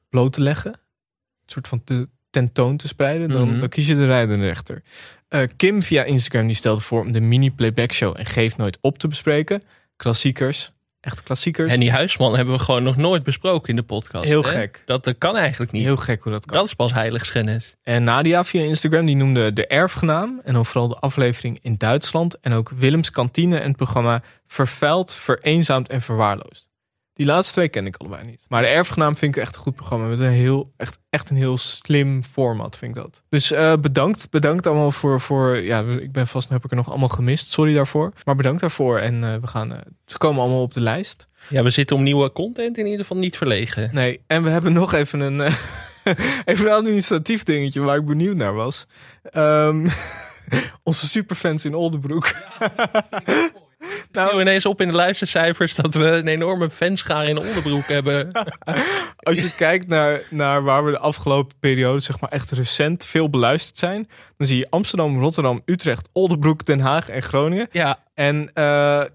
bloot te leggen, een soort van te, tentoon te spreiden, dan, mhm. dan kies je de rijdende rechter. Uh, Kim via Instagram die stelde voor om de mini playback show en geef nooit op te bespreken. Klassiekers, Echt klassiekers. En die Huisman hebben we gewoon nog nooit besproken in de podcast. Heel gek. Dat, kan eigenlijk niet. Heel gek hoe dat kan. Dat is pas heiligschennis. En Nadia via Instagram die noemde de erfgenaam. En dan vooral de aflevering in Duitsland. En ook Willems kantine en het programma Vervuild, Vereenzaamd en Verwaarloosd. Die laatste twee ken ik allebei niet. Maar de erfgenaam vind ik echt een goed programma. Met een heel, echt, echt een heel slim format, vind ik dat. Dus uh, bedankt. Bedankt allemaal voor, voor. Ja, ik ben vast, heb ik er nog allemaal gemist. Sorry daarvoor. Maar bedankt daarvoor. En uh, we gaan. Uh, ze komen allemaal op de lijst. Ja, we zitten om nieuwe content in ieder geval niet verlegen. Nee, en we hebben nog even een. even een administratief dingetje waar ik benieuwd naar was. Um, onze superfans in Oldenbroek. Ja, nou, ineens op in de luistercijfers dat we een enorme fanschare in onderbroek hebben. Als je kijkt naar, naar waar we de afgelopen periode, zeg maar echt recent, veel beluisterd zijn. Dan zie je Amsterdam, Rotterdam, Utrecht, Oldenbroek, Den Haag en Groningen. Ja. En uh,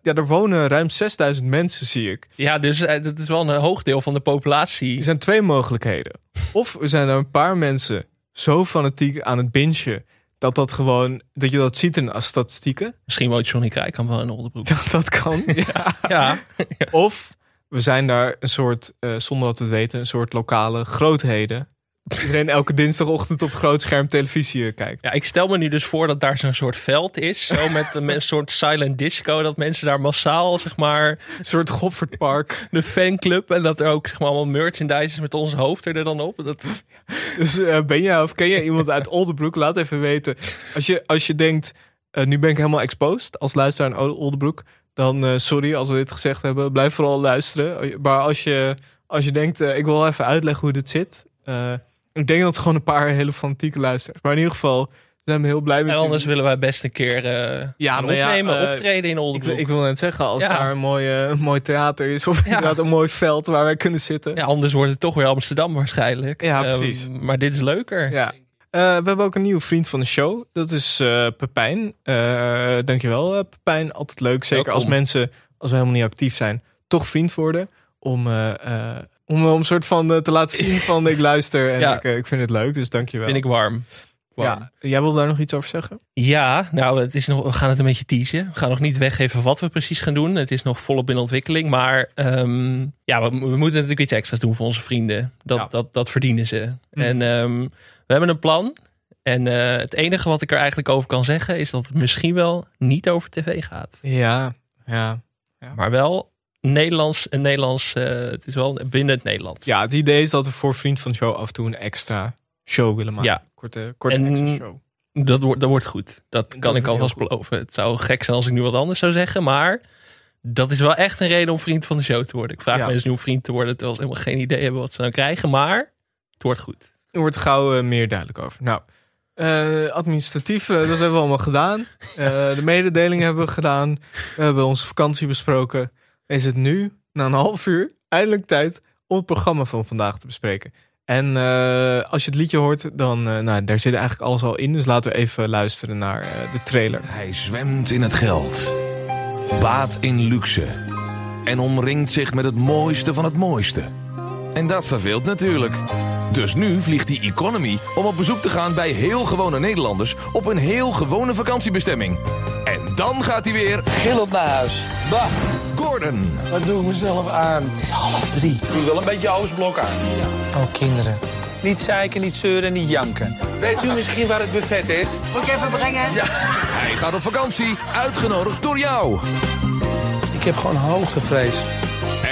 ja, er wonen ruim 6000 mensen, zie ik. Ja, dus uh, dat is wel een hoog deel van de populatie. Er zijn twee mogelijkheden. Of er zijn er een paar mensen zo fanatiek aan het bingen dat dat gewoon, dat je dat ziet in de statistieken. Misschien woont Johnny kan wel in Oldenbroek. Dat, dat kan, ja. ja. Of we zijn daar een soort, uh, zonder dat we het weten, een soort lokale grootheden iedereen elke dinsdagochtend op groot scherm televisie eh, kijkt. Ja, ik stel me nu dus voor dat daar zo'n soort veld is. Zo met een, soort silent disco. Dat mensen daar massaal, zeg maar... Een soort Goffertpark. De fanclub. En dat er ook, zeg maar, allemaal merchandise is met ons hoofd er dan op. Dat... Dus uh, ben jij of ken jij iemand uit Oldenbroek? Laat even weten. Als je, als je denkt, uh, nu ben ik helemaal exposed als luisteraar in Oldenbroek. Dan, sorry als we dit gezegd hebben, blijf vooral luisteren. Maar als je, als je denkt, ik wil even uitleggen hoe dit zit... Ik denk dat het gewoon een paar hele fanatieke luisteraars. Maar in ieder geval zijn we heel blij met En anders willen wij best een keer uh, ja, opnemen, ja, uh, optreden in Oldenburg. Ik, ik, wil net zeggen, als daar een mooi, een mooi theater is... of inderdaad een mooi veld waar wij kunnen zitten. Ja, anders wordt het toch weer Amsterdam waarschijnlijk. Ja, ehm, precies. maar dit is leuker. Ja. Uh, we hebben ook een nieuwe vriend van de show. Dat is Pepijn. dankjewel Pepijn. Altijd leuk. Zeker als mensen, als we helemaal niet actief zijn... toch vriend worden om om een soort van eh, te laten zien van ik luister en ik, eh, ik vind het leuk, dus dankjewel. Vind ik warm. Ja, jij wil daar nog iets over zeggen? Ja, nou, het is nog, we gaan het een beetje teasen. We gaan nog niet weggeven wat we precies gaan doen. Het is nog volop in ontwikkeling. Maar um, ja, we, we, moeten natuurlijk iets extra's doen voor onze vrienden. Dat, dat, dat verdienen ze. Mm. En um, we hebben een plan. En uh, het enige wat ik er eigenlijk over kan zeggen... is dat het misschien wel niet over tv gaat. Ja, ja. ja. Maar wel Nederlands, een Nederlands, uh, het is wel binnen het Nederlands. Ja, het idee is dat we voor Vriend van de Show af en toe een extra show willen maken. Ja. Korte, korte en extra show. Dat wordt, dat wordt goed. Dat, kan ik alvast beloven. Het zou gek zijn als ik nu wat anders zou zeggen, maar dat is wel echt een reden om vriend van de show te worden. Ik vraag mensen nu om vriend te worden, terwijl ze helemaal geen idee hebben wat ze dan krijgen, maar het wordt goed. Er wordt gauw uh, meer duidelijk over. Nou, uh, administratief, dat hebben we allemaal gedaan. de mededelingen hebben we gedaan. We hebben onze vakantie besproken is het nu, na een half uur, eindelijk tijd om het programma van vandaag te bespreken. En uh, als je het liedje hoort, dan uh, nou, daar zit eigenlijk alles al in. Dus laten we even luisteren naar uh, de trailer. Hij zwemt in het geld, baat in luxe en omringt zich met het mooiste van het mooiste. En dat verveelt natuurlijk. Dus nu vliegt die Economy om op bezoek te gaan bij heel gewone Nederlanders op een heel gewone vakantiebestemming. En dan gaat hij weer gillend naar huis. Bah. Gordon. Wat doe ik mezelf aan? Het is half drie. Doe wel een beetje Oostblok aan. Ja. Oh, kinderen. Niet zeiken, niet zeuren, niet janken. Weet u misschien waar het buffet is? Moet ik even brengen? Ja. Hij gaat op vakantie, uitgenodigd door jou. Ik heb gewoon hoogtevrees.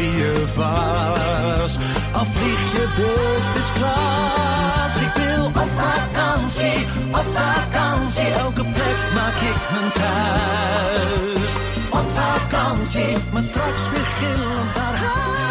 wie je was. Al vlieg je is klas. Ik wil Op vakantie, op vakantie, elke plek maak ik mijn thuis. Op vakantie, maar straks weer gillend naar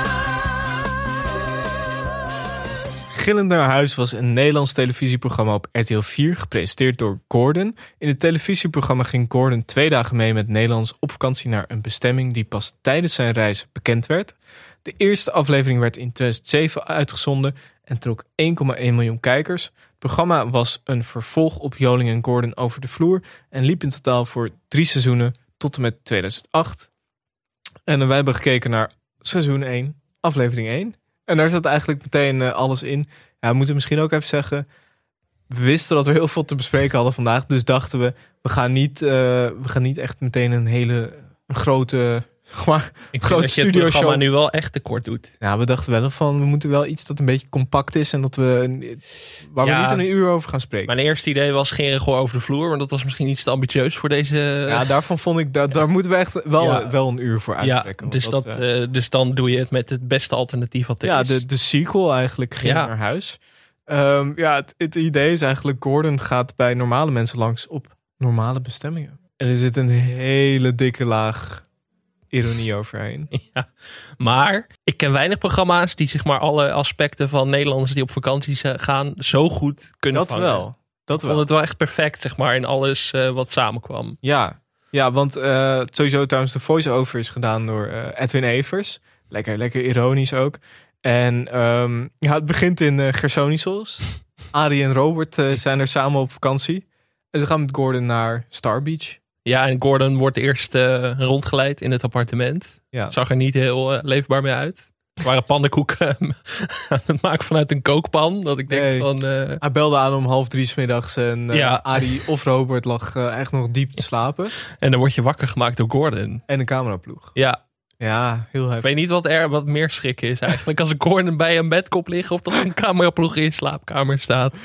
Gillend naar huis was een Nederlands televisieprogramma op RTL 4, gepresenteerd door Gordon. In het televisieprogramma ging Gordon twee dagen mee met Nederlands op vakantie naar een bestemming die pas tijdens zijn reis bekend werd. De eerste aflevering werd in 2007 uitgezonden en trok 1,1 miljoen kijkers. Het programma was een vervolg op Joling en Gordon over de vloer en liep in totaal voor drie seizoenen tot en met 2008. En wij hebben gekeken naar seizoen 1, aflevering 1. En daar zat eigenlijk meteen uh, alles in. Ja, we moeten misschien ook even zeggen. We wisten dat we heel veel te bespreken hadden vandaag. Dus dachten we, we gaan niet, uh, we gaan niet echt meteen een hele grote maar ik grote dat je het programma nu wel echt tekort doet. Ja, we dachten wel van we moeten wel iets dat een beetje compact is en dat we waar we niet een uur over gaan spreken. Mijn eerste idee was gewoon over de vloer, maar dat was misschien iets te ambitieus voor deze. Ja, daarvan vond ik dat daar moeten we echt wel, wel een uur voor uittrekken. Ja, dus, dat, uh, dus dan doe je het met het beste alternatief wat er ja, is. Ja, de, de sequel eigenlijk ging naar huis. Um, ja, het, het idee is eigenlijk Gordon gaat bij normale mensen langs op normale bestemmingen. En er zit een hele dikke laag ironie overheen. Ja, maar ik ken weinig programma's die zeg maar alle aspecten van Nederlanders die op vakantie gaan zo goed kunnen dat vangen. wel. Dat ik vond het wel echt perfect zeg maar in alles uh, wat samenkwam. Ja, ja want uh, sowieso trouwens de voice-over is gedaan door uh, Edwin Evers. Lekker, lekker ironisch ook. En um, ja, het begint in uh, Gersonisos. Arie en Robert zijn er samen op vakantie. En ze gaan met Gordon naar Star Beach. Ja, en Gordon wordt eerst uh, rondgeleid in het appartement. Ja. Zag er niet heel uh, leefbaar mee uit. Er waren pannenkoeken aan het maken vanuit een kookpan. Dat ik denk nee. van... Uh... Hij belde aan om half drie s middags en ja. Arie of Robert lag echt nog diep te slapen. En dan word je wakker gemaakt door Gordon. En een cameraploeg. Ja. Ja, heel heftig. Ik weet niet wat er wat meer schrik is eigenlijk. Als een Gordon bij een bed kop liggen of dat er een cameraploeg in slaapkamer staat.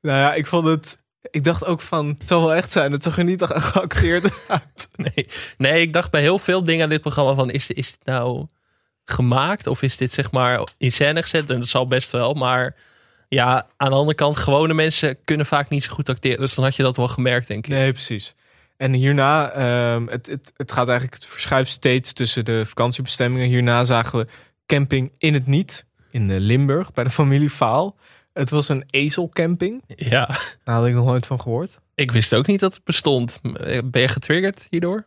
Nou ja, ik vond het ik dacht ook van, het zal wel echt zijn. Het zag er niet geacteerd uit. Nee. nee, ik dacht bij heel veel dingen aan dit programma van, is, is dit nou gemaakt? Of is dit zeg maar in scène gezet? En dat zal best wel, maar ja, aan de andere kant, gewone mensen kunnen vaak niet zo goed acteren. Dus dan had je dat wel gemerkt, denk ik. Nee, precies. En hierna, um, het, het, het gaat eigenlijk, het verschuift steeds tussen de vakantiebestemmingen. Hierna zagen we camping in het niet, in Limburg, bij de familie Vaal. Het was een ezelcamping. Ja. Daar had ik nog nooit van gehoord. Ik wist ook niet dat het bestond. Ben je getriggerd hierdoor?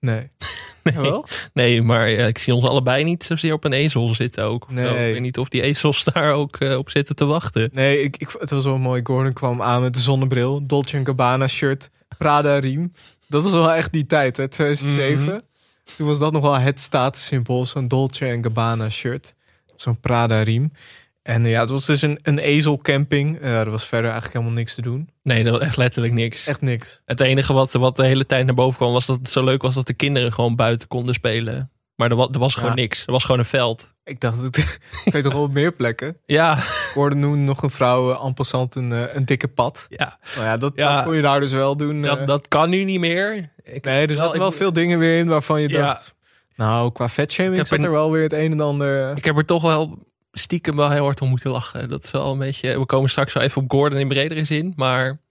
Nee. nee. Jawel? Nee, maar ja, ik zie ons allebei niet zozeer op een ezel zitten ook. Nee. Ik weet niet of die ezels daar ook uh, op zitten te wachten. Nee, ik, ik, het was wel mooi. Gordon kwam aan met de zonnebril, Dolce Gabbana shirt, Prada riem. Dat was wel echt die tijd, hè, 2007. Mm -hmm. Toen was dat nog wel het statussymbool, zo'n Dolce Gabbana shirt. Zo'n Prada riem. En ja, het was dus een, een ezelcamping. Uh, er was verder eigenlijk helemaal niks te doen. Nee, dat was echt letterlijk niks. Echt niks. Het enige wat, wat de hele tijd naar boven kwam, was dat het zo leuk was dat de kinderen gewoon buiten konden spelen. Maar er was, er was gewoon ja. niks. Er was gewoon een veld. Ik dacht, ik weet toch wel meer plekken. Ja. Worden nu nog een vrouw uh, en passant een, een dikke pad. Ja. Nou ja, dat, ja. dat kon je daar dus wel doen. Dat, dat kan nu niet meer. Ik, nee, er zaten wel veel dingen weer in waarvan je dacht... Nou, qua vetshaming zat er wel weer het een en ander... Ik heb er toch wel stiekem wel heel hard om moeten lachen. Dat is wel een beetje. We komen straks wel even op Gordon in bredere zin, maar.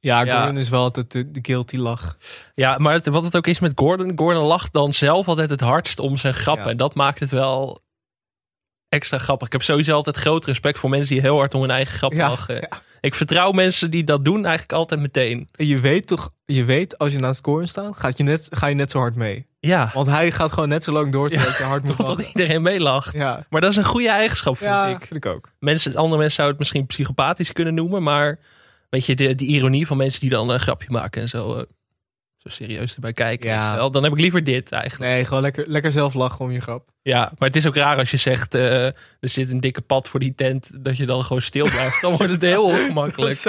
Ja, Gordon ja. is wel altijd de, de guilty lach. Ja, maar het, wat het ook is met Gordon. Gordon lacht dan zelf altijd het hardst om zijn grappen. Ja. En dat maakt het wel extra grappig. Ik heb sowieso altijd groot respect voor mensen die heel hard om hun eigen grap ja, lachen. ja. Ik vertrouw mensen die dat doen eigenlijk altijd meteen. En je weet toch, je weet als je naast Gordon staat, gaat je net, ga je net zo hard mee. Ja. Want hij gaat gewoon net zo lang door terwijl je hard moet Totdat lachen. iedereen meelacht. Ja. Maar dat is een goede eigenschap, vind ja, ik. vind ik ook. Mensen, andere mensen zouden het misschien psychopathisch kunnen noemen, maar weet je, de, die ironie van mensen die dan een grapje maken en zo, uh, zo serieus erbij kijken. Ja. Wel, dan heb ik liever dit eigenlijk. Nee, gewoon lekker, lekker zelf lachen om je grap. Ja, maar het is ook raar als je zegt, uh, er zit een dikke pad voor die tent, dat je dan gewoon stil blijft. Dan wordt het heel ongemakkelijk.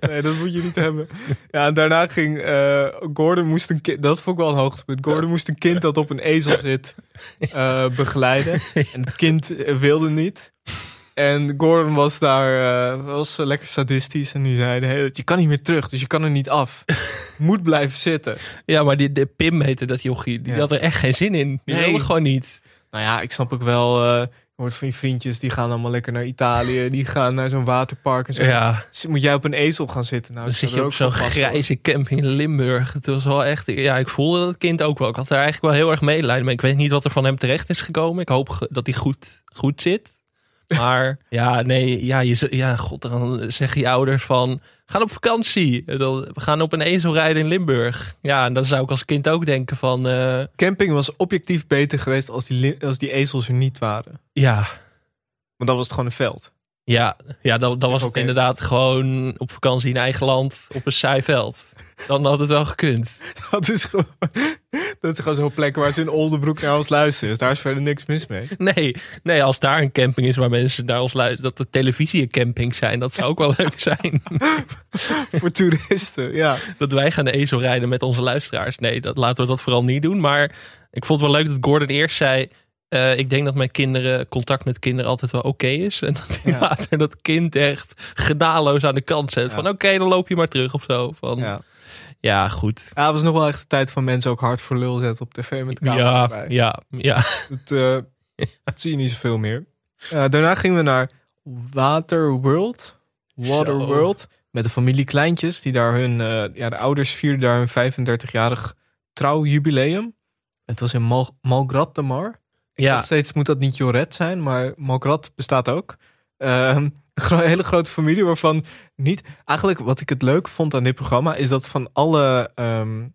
nee, dat moet je niet hebben. Ja, en daarna ging uh, Gordon moest een kind, dat vond ik wel een hoogtepunt. Gordon moest een kind dat op een ezel zit uh, begeleiden. En het kind wilde niet. En Gordon was daar uh, was lekker sadistisch. En die zei: hey, Je kan niet meer terug, dus je kan er niet af. Moet blijven zitten. Ja, maar die, de Pim heette dat jochie. Die Ja. had er echt geen zin in. Die Nee. wilde gewoon niet. Nou ja, ik snap ook wel. Hoort van je vriendjes, die gaan allemaal lekker naar Italië. Die gaan naar zo'n waterpark en zo. Ja. Moet jij op een ezel gaan zitten? Nou, Dan zit je op ook zo'n hoor. grijze camping in Limburg. Het was wel echt... Ja, ik voelde dat kind ook wel. Ik had er eigenlijk wel heel erg medelijden mee. Ik weet niet wat er van hem terecht is gekomen. Ik hoop dat hij goed, goed zit. Maar ja, nee, ja, je, ja, god, dan zeggen je ouders van... Gaan op vakantie. Dan- We gaan op een ezel rijden in Limburg. Ja, en dan zou ik als kind ook denken van... eh, Camping was objectief beter geweest als die, als die ezels er niet waren. ja, Want dan was het gewoon een veld. Ja, ja dan, dan was het inderdaad gewoon op vakantie in eigen land op een saai veld. Dan had het wel gekund. Dat is gewoon, dat is gewoon zo'n plek waar ze in Oldenbroek naar ons luisteren. Dus daar is verder niks mis mee. Nee, nee, als daar een camping is waar mensen naar ons luisteren, dat de televisie een camping zijn, dat zou ook wel leuk zijn. Voor toeristen, ja. dat wij gaan de ezel rijden met onze luisteraars. Nee, dat, laten we dat vooral niet doen. Maar ik vond het wel leuk dat Gordon eerst zei. Eh, ik denk dat mijn kinderen, contact met kinderen altijd wel oké is. En dat hij Ja. later dat kind echt genadeloos aan de kant zet. Ja. Van oké, dan loop je maar terug of zo. Van, ja. Ja. goed. ja, het was nog wel echt de tijd van mensen ook hard voor lul zetten op tv met camera Ja, erbij. ja, ja. Dat, eh, dat zie je niet zoveel meer. Eh, daarna gingen we naar Waterworld. Waterworld. Met de familie Kleintjes. Die daar hun, ja, de ouders vierden daar hun 35-jarig trouwjubileum. Het was in Mal Malgrat de Mar. Ja, Nog steeds moet dat niet Joret zijn, maar Malgrat bestaat ook. Ehm, een hele grote familie waarvan niet... Eigenlijk wat ik het leuk vond aan dit programma... is dat van alle ehm,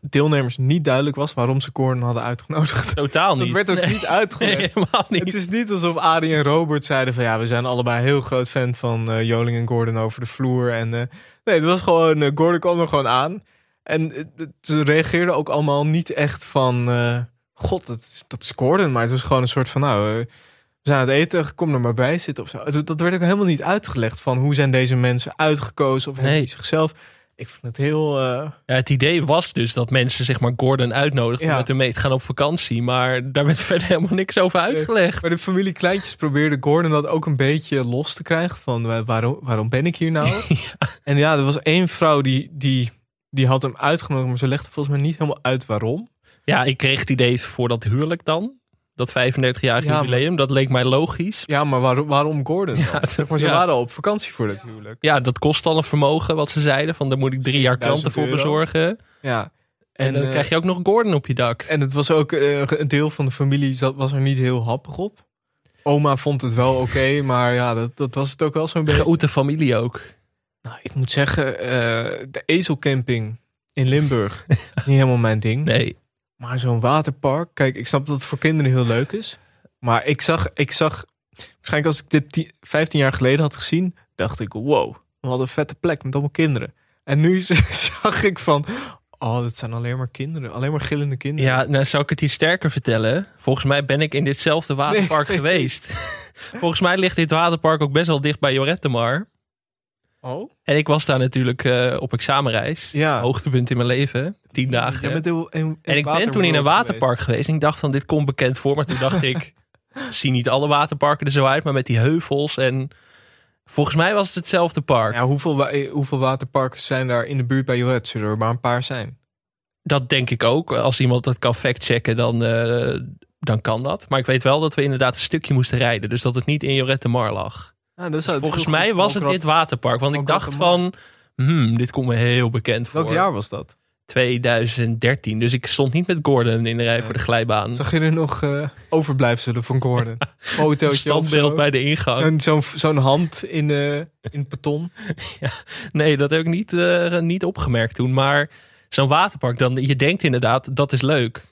deelnemers niet duidelijk was... waarom ze Gordon hadden uitgenodigd. totaal niet. Dat werd ook Nee. niet uitgelegd. Nee, helemaal niet. Het is niet alsof Arie en Robert zeiden van... ja, we zijn allebei heel groot fan van eh, Joling en Gordon over de vloer. En, eh, nee, het was gewoon... eh, Gordon kwam er gewoon aan. En ze reageerden ook allemaal niet echt van... God, dat dat Gordon. Maar het was gewoon een soort van... nou, eh, we zijn aan het eten, kom er maar bij zitten of zo. Dat, werd ook helemaal niet uitgelegd van... hoe zijn deze mensen uitgekozen of hebben Nee. die zichzelf... Ik vind het heel... eh, Ja, het idee was dus dat mensen zeg maar Gordon uitnodigden Ja. met hem mee te gaan op vakantie. Maar daar werd verder helemaal niks over uitgelegd. Maar de familie Kleintjes probeerde Gordon dat ook een beetje los te krijgen. Van wa- waarom, waarom ben ik hier nou? En ja, er was één vrouw die, die, die had hem uitgenodigd. Maar ze legde volgens mij niet helemaal uit waarom. Ja, ik kreeg het idee voor dat huwelijk dan. Dat 35-jarig Ja, maar- jubileum. Dat leek mij logisch. Ja, maar waarom, waarom Gordon? Zeg maar, ze ja. waren al op vakantie voor dat huwelijk. Ja, dat kost al een vermogen wat ze zeiden. Van daar moet ik drie jaar 7000 klanten voor euro. bezorgen. Ja. En, dan eh, krijg je ook nog Gordon op je dak. En het was ook eh, een deel van de familie zat, was er niet heel happig op. Oma vond het wel oké, maar ja, dat, dat was het ook wel zo'n beetje. Grote familie ook. Nou, ik moet zeggen, eh, de ezelcamping in Limburg, niet helemaal mijn ding. Nee. Maar zo'n waterpark, kijk, ik snap dat het voor kinderen heel leuk is. Maar ik zag, ik zag waarschijnlijk als ik dit 10 15 jaar geleden had gezien, dacht ik, wow, we hadden een vette plek met allemaal kinderen. En nu zag ik van, oh, dat zijn alleen maar kinderen, alleen maar gillende kinderen. Ja, nou zou ik het hier sterker vertellen. Volgens mij ben ik in ditzelfde waterpark Nee. geweest. Volgens mij ligt dit waterpark ook best wel dicht bij Jorettemar. Oh? En ik was daar natuurlijk eh, op examenreis. Ja. Hoogtepunt in mijn leven. Tien dagen. Jij bent heel- in- in en ik ben toen in een waterpark geweest. En ik dacht van dit komt bekend voor. Maar toen dacht ik, zie niet alle waterparken er zo uit. Maar met die heuvels en... Volgens mij was het hetzelfde park. Ja, hoeveel, wa- eh, hoeveel waterparken zijn daar in de buurt bij Joret? Zullen er maar een paar zijn? Dat denk ik ook. Als iemand dat kan factchecken, dan, eh, dan kan dat. Maar ik weet wel dat we inderdaad een stukje moesten rijden. Dus dat het niet in Jorette Mar lag. Ja, dat zou het Volgens goed mij was het dit waterpark. Want ik dacht van, hmm, dit komt me heel bekend voor. Welk jaar was dat? 2013. Dus ik stond niet met Gordon in de rij voor de glijbaan. Zag je er nog eh, overblijfselen van Gordon? Fotootje Standbeeld bij de ingang. Zo'n zo'n zo'n hand in, eh in beton. Nee, dat heb ik niet, eh, niet opgemerkt toen. Maar zo'n waterpark, dan, je denkt inderdaad, dat is leuk.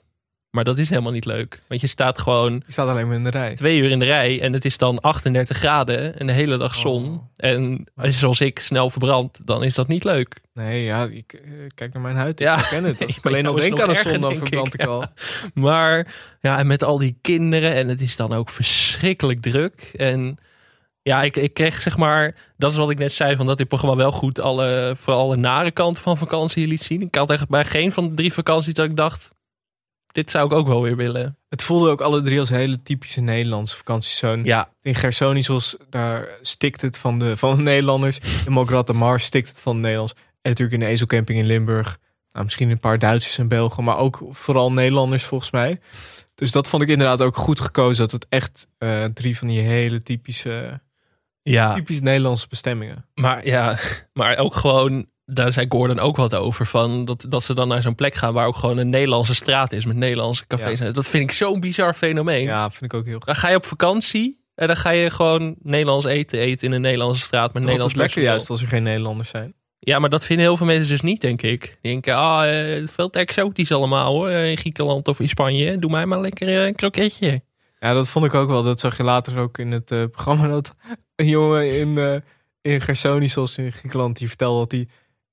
Maar dat is helemaal niet leuk. Want je staat gewoon Je staat alleen maar in de rij. twee uur in de rij en het is dan 38 graden en de hele dag zon. Oh. En als je zoals ik snel verbrandt, dan is dat niet leuk. Nee, ja, ik, eh, kijk naar mijn huid. Ja. Ik herken het. Als ik alleen al denk aan de zon, dan verbrand ik. al. Maar ja, en met al die kinderen en het is dan ook verschrikkelijk druk. En ja, ik, ik kreeg zeg maar, dat is wat ik net zei, van dat dit programma wel goed alle, vooral alle nare kanten van vakantie liet zien. Ik had echt bij geen van de drie vakanties dat ik dacht, dit zou ik ook wel weer willen. Het voelde ook alle drie als hele typische Nederlandse vakanties. Zo'n Ja, In Gersonisos, daar stikt het van de, van de Nederlanders. In Malgrat de Mar stikt het van de Nederlands. En natuurlijk in de Ezelcamping in Limburg. Nou, misschien een paar Duitsers en Belgen, maar ook vooral Nederlanders volgens mij. Dus dat vond ik inderdaad ook goed gekozen. Dat het echt uh, drie van die hele typische, ja. typisch Nederlandse bestemmingen. Maar ja, maar ook gewoon, daar zei Gordon ook wat over. Van dat, dat ze dan naar zo'n plek gaan waar ook gewoon een Nederlandse straat is met Nederlandse cafés. Ja. Dat vind ik zo'n bizar fenomeen. Ja, vind ik ook heel goed. Dan ga je op vakantie en dan ga je gewoon Nederlands eten eten in een Nederlandse straat met Nederlands lekker juist als er geen Nederlanders zijn. Ja, maar dat vinden heel veel mensen dus niet, denk ik. Die denken, ah, eh, veel te exotisch allemaal hoor. eh, In Griekenland of in Spanje. Doe mij maar lekker eh, een kroketje. Ja, dat vond ik ook wel. Dat zag je later ook in het programma. Dat een jongen in, eh in Gersonisos in Griekenland, die vertelde dat hij,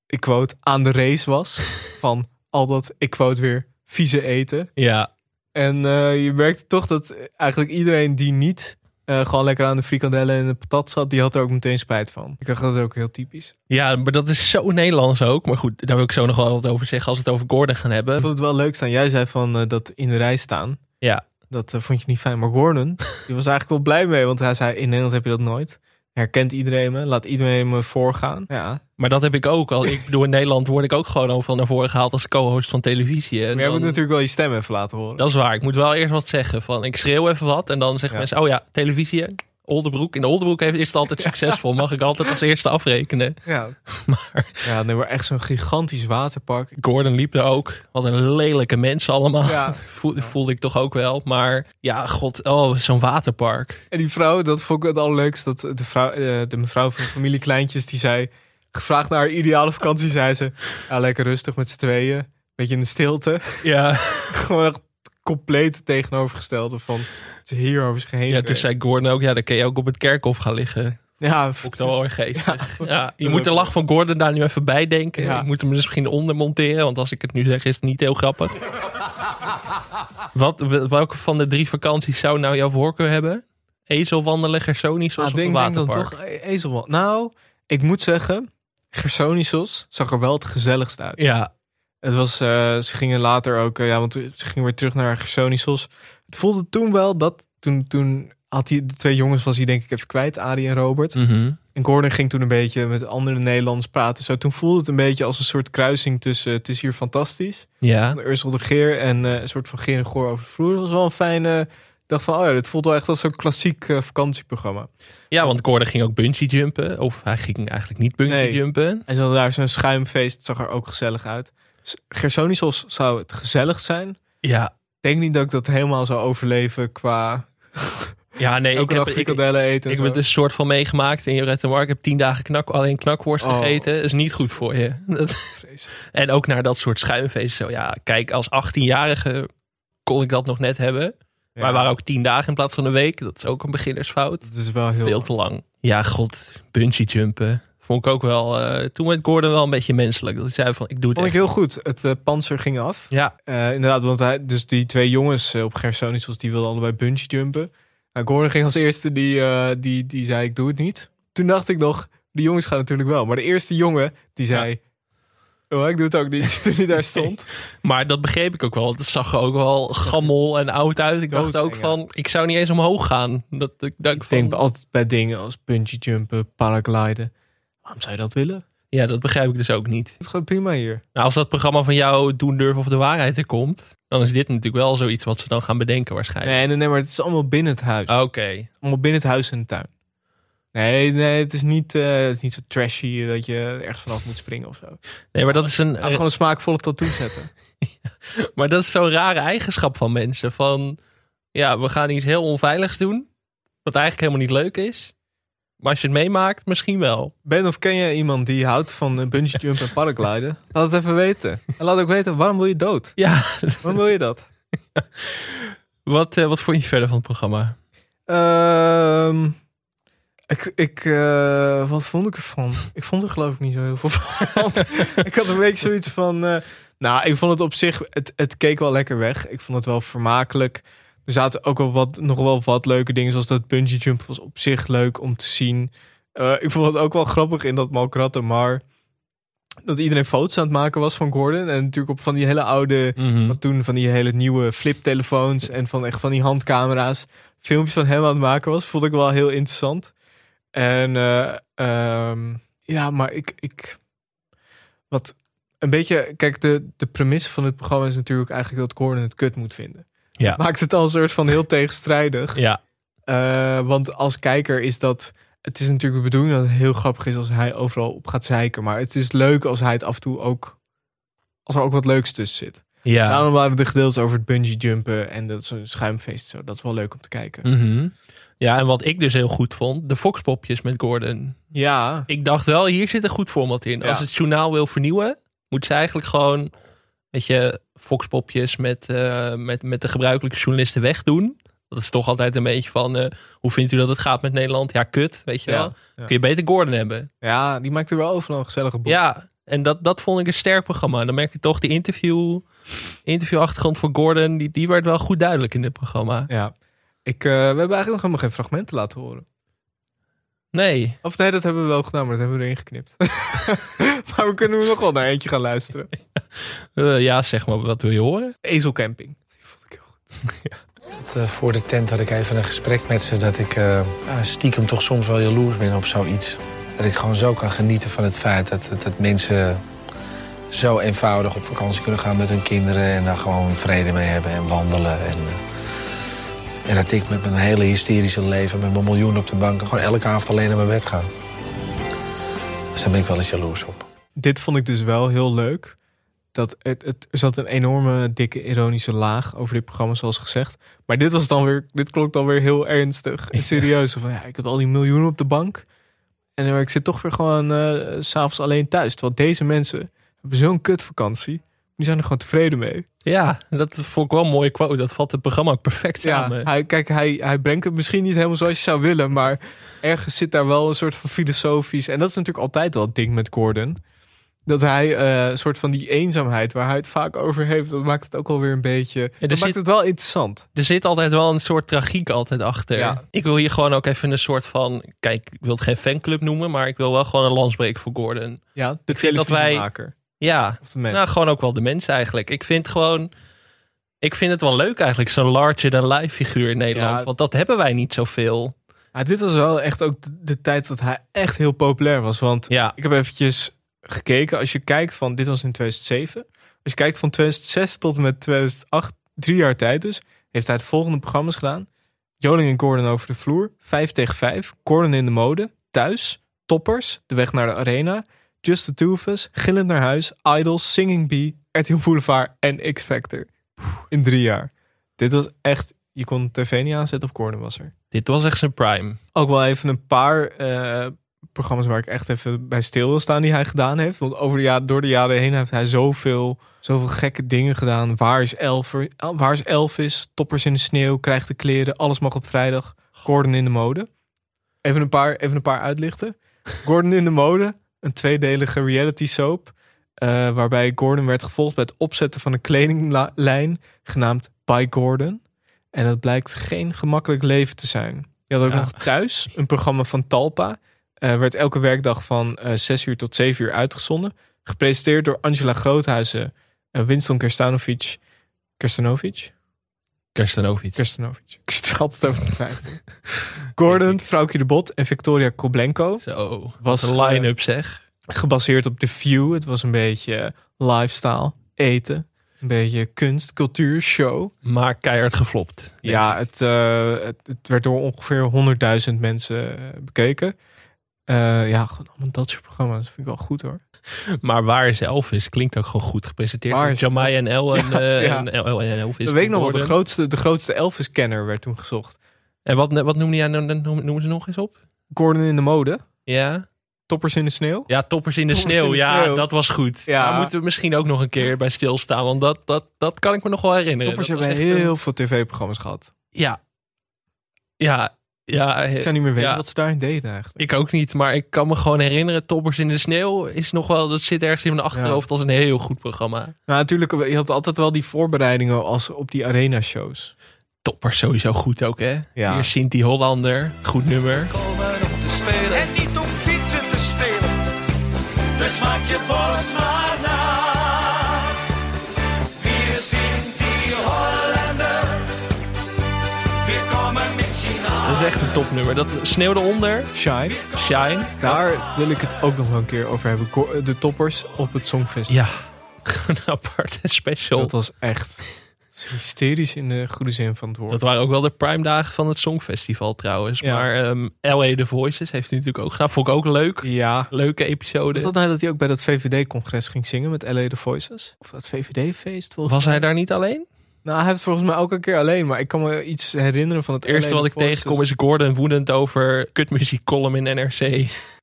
ik quote, aan de race was. Van al dat, ik quote weer, vieze eten. Ja, En eh, je merkte toch dat eigenlijk iedereen die niet eh, gewoon lekker aan de frikandellen en de patat zat, die had er ook meteen spijt van. Ik dacht dat is ook heel typisch. ja, maar dat is zo Nederlands ook. Maar goed, daar wil ik zo nog wel wat over zeggen als we het over Gordon gaan Ik hebben. vond het wel leuk staan. Jij zei van eh, dat in de rij staan. Ja, Dat vond je niet fijn. Maar Gordon, die was eigenlijk wel blij mee. Want hij zei, in Nederland heb je dat nooit. Herkent iedereen me. Laat iedereen me voorgaan. Ja. maar dat heb ik ook al. Ik bedoel, in Nederland word ik ook gewoon overal naar voren gehaald als co-host van televisie. En Maar jij moet natuurlijk wel je stem even laten horen. Dat is waar. Ik moet wel eerst wat zeggen. Van, ik schreeuw even wat en dan zeggen Ja. mensen, oh ja, televisie. Oldenbroek. In de Oldenbroek heeft- is het altijd succesvol. Mag ik altijd als eerste afrekenen. Ja. Maar Ja, nee, maar echt zo'n gigantisch waterpark. Gordon liep er ook. Wat een lelijke mensen allemaal. Ja. Voel- Voelde ik toch ook wel. Maar ja, god, oh, zo'n waterpark. En die vrouw, dat vond ik het allerleukst. Dat de, vrouw, eh, de mevrouw van familie Kleintjes, die zei... Gevraagd naar haar ideale vakantie, zei ze... Ja, lekker rustig met z'n tweeën. Beetje in de stilte. Ja, Gewoon echt compleet tegenovergestelde van... Het is hier over zich heen. ja toen zei Gordon ook, ja, dan kun je ook op het kerkhof gaan liggen. Ja, ik dan wel erg geestig. Ja, je moet de ook- lach van Gordon daar nu even bij denken. Ja. Ik moet hem misschien onder monteren, want als ik het nu zeg is het niet heel grappig. Wat, welke van de drie vakanties zou nou jouw voorkeur hebben? Ezel wandelen, Gersonisos Ah, of een denk, denk dan waterpark? toch e- Ezelwald. Nou, ik moet zeggen... Gersonisos zag er wel het gezelligst uit. Ja, Het was, eh, ze gingen later ook, eh, ja, want ze gingen weer terug naar Gersonisos. Het voelde toen wel dat, toen, toen had hij, de twee jongens was hij denk ik even kwijt, Adi en Robert. Mhm. En Gordon ging toen een beetje met andere Nederlanders praten. Zo, toen voelde het een beetje als een soort kruising tussen, het is hier fantastisch. ja. Van Ursel de Geer en eh, een soort van Geer en Goor over de vloer. Dat was wel een fijne, dacht van, oh ja, dit voelt wel echt als zo'n klassiek vakantieprogramma. ja, want Gordon ging ook bungee jumpen. Of hij ging eigenlijk niet bungee Nee. jumpen. En ze hadden daar zo'n schuimfeest, zag er ook gezellig uit. Gersonisos zou het gezellig zijn. Ja, Ik denk niet dat ik dat helemaal zou overleven qua ja nee, ik heb, ik, ik, eten. en heb het een soort van meegemaakt in Jorette Mark. Ik heb tien dagen knak, alleen knakworst Oh. gegeten. is niet goed voor je. Dat- en ook naar dat soort schuimfeesten. Zo, ja, kijk, als 18-jarige kon ik dat nog net hebben. Ja, Maar waren ook tien dagen in plaats van een week. Dat is ook een beginnersfout. Het is wel heel... Veel te lang. Ja, god, bungee jumpen. Vond ik ook wel. eh, toen werd Gordon wel een beetje menselijk. Dat hij zei van, ik doe het Vond ik heel goed. Het eh, panzer ging af. Ja, Eh, inderdaad, want hij, dus die twee jongens op Gersonisos, die wilden allebei bungee jumpen. Nou, Gordon ging als eerste, die, die, die zei ik doe het niet. Toen dacht ik nog, die jongens gaan natuurlijk wel. Maar de eerste jongen, die zei, oh, ik doe het ook niet. Toen hij daar stond. maar dat begreep ik ook wel. Het zag er ook wel gammel en oud uit. Ik dacht ook van, ik zou niet eens omhoog gaan. Dat ik Ik van, denk altijd bij dingen als bungee jumpen, paragliden. Waarom zou je dat willen? ja, dat begrijp ik dus ook niet. Het gaat prima hier. Nou, als dat programma van jou Doen Durven of de Waarheid er komt, dan is dit natuurlijk wel zoiets wat ze dan gaan bedenken waarschijnlijk. Nee, nee, nee, maar het is allemaal binnen het huis. Oké. Allemaal binnen het huis en de tuin. Nee, nee het, is niet, eh, het is niet zo trashy dat je ergens vanaf moet springen of zo. Nee, maar dat is een, Laat gewoon een smaakvolle tattoo zetten. maar dat is zo'n rare eigenschap van mensen. Van, ja, we gaan iets heel onveiligs doen, wat eigenlijk helemaal niet leuk is. Maar als je het meemaakt, misschien wel. Ben of ken je iemand die houdt van bungee jump en paragliden? Laat het even weten. En laat ook weten, waarom wil je dood? Ja, Waarom wil je dat? wat, eh, wat vond je verder van het programma? Ehm, ik, ik, eh, wat vond ik ervan? Ik vond er geloof ik niet zo heel veel van. ik had een week zoiets van... eh, nou, ik vond het op zich... Het, het keek wel lekker weg. Ik vond het wel vermakelijk. Er zaten ook wel wat, nog wel wat leuke dingen. Zoals dat bungee jump was op zich leuk om te zien. Eh, ik vond het ook wel grappig in dat Malkratte maar... Dat iedereen foto's aan het maken was van Gordon. En natuurlijk op van die hele oude... Mhm. Wat toen van die hele nieuwe fliptelefoons en van echt van die handcamera's filmpjes van hem aan het maken was, vond ik wel heel interessant. En eh, ehm, ja, maar ik, ik wat een beetje, kijk, de, de premisse van het programma is natuurlijk eigenlijk dat Gordon het kut moet vinden. Ja. Maakt het al een soort van heel tegenstrijdig. Ja. Uh, want als kijker is dat. Het is natuurlijk de bedoeling dat het heel grappig is als hij overal op gaat zeiken. Maar het is leuk als hij het af en toe ook. Als er ook wat leuks tussen zit. Ja. Daarom waren de gedeeltes over het bungee jumpen en dat zo'n schuimfeest. Zo. Dat is wel leuk om te kijken. Mm -hmm. Ja, en wat ik dus heel goed vond, de Foxpopjes met Gordon. Ja. Ik dacht wel, hier zit een goed format in. Ja. Als het journaal wil vernieuwen, moet ze eigenlijk gewoon, weet je, Foxpopjes met, uh, met, met de gebruikelijke journalisten wegdoen. Dat is toch altijd een beetje van, uh, hoe vindt u dat het gaat met Nederland? Ja, kut, weet je Ja, wel. ja. Kun je beter Gordon hebben. Ja, die maakt er wel overal een gezellige boel. Ja, en dat, dat vond ik een sterk programma. Dan merk je toch, die interview, interviewachtergrond voor Gordon, die, die werd wel goed duidelijk in dit programma. Ja. Ik, uh, we hebben eigenlijk nog helemaal geen fragmenten laten horen. Nee. Of nee, dat hebben we wel gedaan, maar dat hebben we erin geknipt. maar we kunnen nog wel naar eentje gaan luisteren. Uh, ja, zeg maar, wat wil je horen? Ezelcamping. Uh, voor de tent had ik even een gesprek met ze dat ik uh, stiekem toch soms wel jaloers ben op zoiets. Dat ik gewoon zo kan genieten van het feit dat, dat, dat mensen zo eenvoudig op vakantie kunnen gaan met hun kinderen en daar gewoon vrede mee hebben en wandelen. En, uh, en dat ik met mijn hele hysterische leven, met mijn miljoen op de bank, gewoon elke avond alleen naar mijn bed ga. Dus daar ben ik wel eens jaloers op. Dit vond ik dus wel heel leuk. Dat het, het, er zat een enorme dikke ironische laag over dit programma, zoals gezegd. Maar dit was dan weer, dit klonk dan weer heel ernstig en serieus. Van ja, ik heb al die miljoenen op de bank. En ik zit toch weer gewoon uh, s'avonds alleen thuis. Terwijl deze mensen hebben zo'n kutvakantie. Die zijn er gewoon tevreden mee. Ja, dat vond ik wel een mooie quote. Dat valt het programma ook perfect samen. Ja, hij, kijk, hij, hij brengt het misschien niet helemaal zoals je zou willen. Maar ergens zit daar wel een soort van filosofisch. En dat is natuurlijk altijd wel het ding met Gordon. Dat hij uh, een soort van die eenzaamheid waar hij het vaak over heeft. Dat maakt het ook wel weer een beetje. Ja, dat zit, maakt het wel interessant. Er zit altijd wel een soort tragiek altijd achter. Ja. Ik wil hier gewoon ook even een soort van. Kijk, ik wil het geen fanclub noemen. Maar ik wil wel gewoon een landsbreek voor Gordon. Ja, de wij. Ja, of de mens. nou gewoon ook wel de mens eigenlijk. Ik vind gewoon. Ik vind het wel leuk eigenlijk, zo'n larger than life figuur in Nederland. Ja. Want dat hebben wij niet zoveel. Ja, dit was wel echt ook de, de tijd dat hij echt heel populair was. Want Ja, ik heb eventjes gekeken. Als je kijkt van, dit was in 2007. Als je kijkt van 2006 tot en met 2008, drie jaar tijd dus, heeft hij het volgende programma's gedaan. Joling en Gordon over de vloer, 5 tegen 5. Gordon in de mode, thuis, toppers, de weg naar de arena. Just the Two of Us, Gillend naar huis, Idols, Singing Bee, RTL Boulevard en X Factor. In drie jaar. Dit was echt, je kon tv niet aanzetten of Gordon was er. dit was echt zijn prime. Ook wel even een paar eh, programma's waar ik echt even bij stil wil staan die hij gedaan heeft. Want over de jaren, door de jaren heen heeft hij zoveel, zoveel gekke dingen gedaan. Waar is, Elver, El- waar is Elvis? Toppers in de sneeuw, krijgt de kleren, alles mag op vrijdag. Gordon in de mode. Even een paar, even een paar uitlichten. Gordon in de mode, een tweedelige reality soap. eh, waarbij Gordon werd gevolgd bij het opzetten van een kledinglijn genaamd By Gordon. En dat blijkt geen gemakkelijk leven te zijn. Je had ook Ja. nog thuis een programma van Talpa. Eh, werd elke werkdag van eh 6 uur tot 7 uur uitgezonden. Gepresenteerd door Angela Groothuizen, en Winston Kerstanovic. Kerstanovic? Kerstanovic. Kerstanovic. Ik zit er altijd over te twijfelen. Gordon, Vrouwtje de Bot en Victoria Koblenko. Zo, Was, een line-up zeg. Gebaseerd op The View. Het was een beetje lifestyle, eten. Een beetje kunst, cultuur, show. Maar keihard geflopt. Ja, het, eh, het, het werd door ongeveer 100.000 mensen eh, bekeken. Eh, ja, gewoon allemaal dat soort programma's. Dat vind ik wel goed hoor. Maar waar is Elvis? Klinkt ook gewoon goed gepresenteerd. Waar is Jamai en El en, Ja, eh, ja. en, El en Elvis. Dat weet ik nog wel. De grootste, de grootste Elvis-kenner werd toen gezocht. En wat, wat noemde jij, noem, noemen ze nog eens op? Gordon in de mode. Ja, Toppers in de sneeuw. ja toppers in de Toppers sneeuw. in de ja, dat was goed. Ja. Daar moeten we misschien ook nog een keer bij stilstaan. Want dat, dat, dat kan ik me nog wel herinneren. Toppers Dat hebben een- heel veel tv-programma's gehad. Ja. Ja. Ja. Ik zou niet meer weten ja. wat ze daarin deden eigenlijk. Ik ook niet, maar ik kan me gewoon herinneren. Toppers in de sneeuw is nog wel. Dat zit ergens in mijn achterhoofd als een heel goed programma. Nou, natuurlijk, je had altijd wel die voorbereidingen als op die arena-shows. Toppers sowieso goed ook, hè? Ja. Hier Sinti Hollander, goed nummer. En niet om fietsen te stelen. Dus maak je borst is echt een topnummer. Dat sneeuwde onder. Shine. Shine. Daar wil ik het ook nog wel een keer over hebben. De toppers op het Songfestival. Ja, een aparte special. Dat was echt hysterisch in de goede zin van het woord. Dat waren ook wel de prime dagen van het Songfestival trouwens. Ja. Maar ehm LA The Voices heeft hij natuurlijk ook gedaan. Vond ik ook leuk. Ja. Leuke episode. Was dat nou dat hij ook bij dat VVD-congres ging zingen met LA The Voices? Of dat VVD-feest? Was hij daar niet alleen? Nou, hij heeft volgens mij ook een keer alleen. Maar ik kan me iets herinneren van het eerste wat ik Voices. tegenkom is Gordon woedend over kutmuziek column in NRC.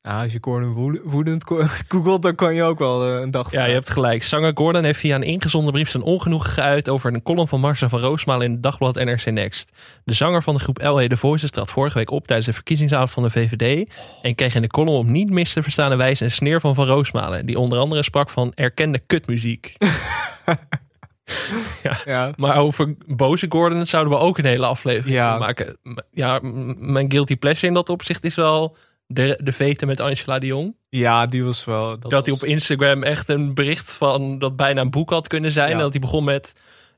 Nou, als je Gordon woe- woedend googelt, dan kan je ook wel eh, een dag Ja, je hebt gelijk. Zanger Gordon heeft via een ingezonden brief zijn ongenoegen geuit over een column van Marcel van Roosmalen in het dagblad NRC Next. De zanger van de groep LA The Voices trad vorige week op tijdens de verkiezingsavond van de VVD en kreeg in de column op niet mis te verstaande wijze een sneer van Van Roosmalen, die onder andere sprak van erkende kutmuziek. ja. Ja. Maar over boze Gordon zouden we ook een hele aflevering Ja. kunnen maken. Ja, mijn guilty pleasure in dat opzicht is wel de, de vete met Angela de Jong. Ja, die was wel... Dat, Dat, was- hij op Instagram echt een bericht van dat bijna een boek had kunnen zijn. Ja. En dat hij begon met: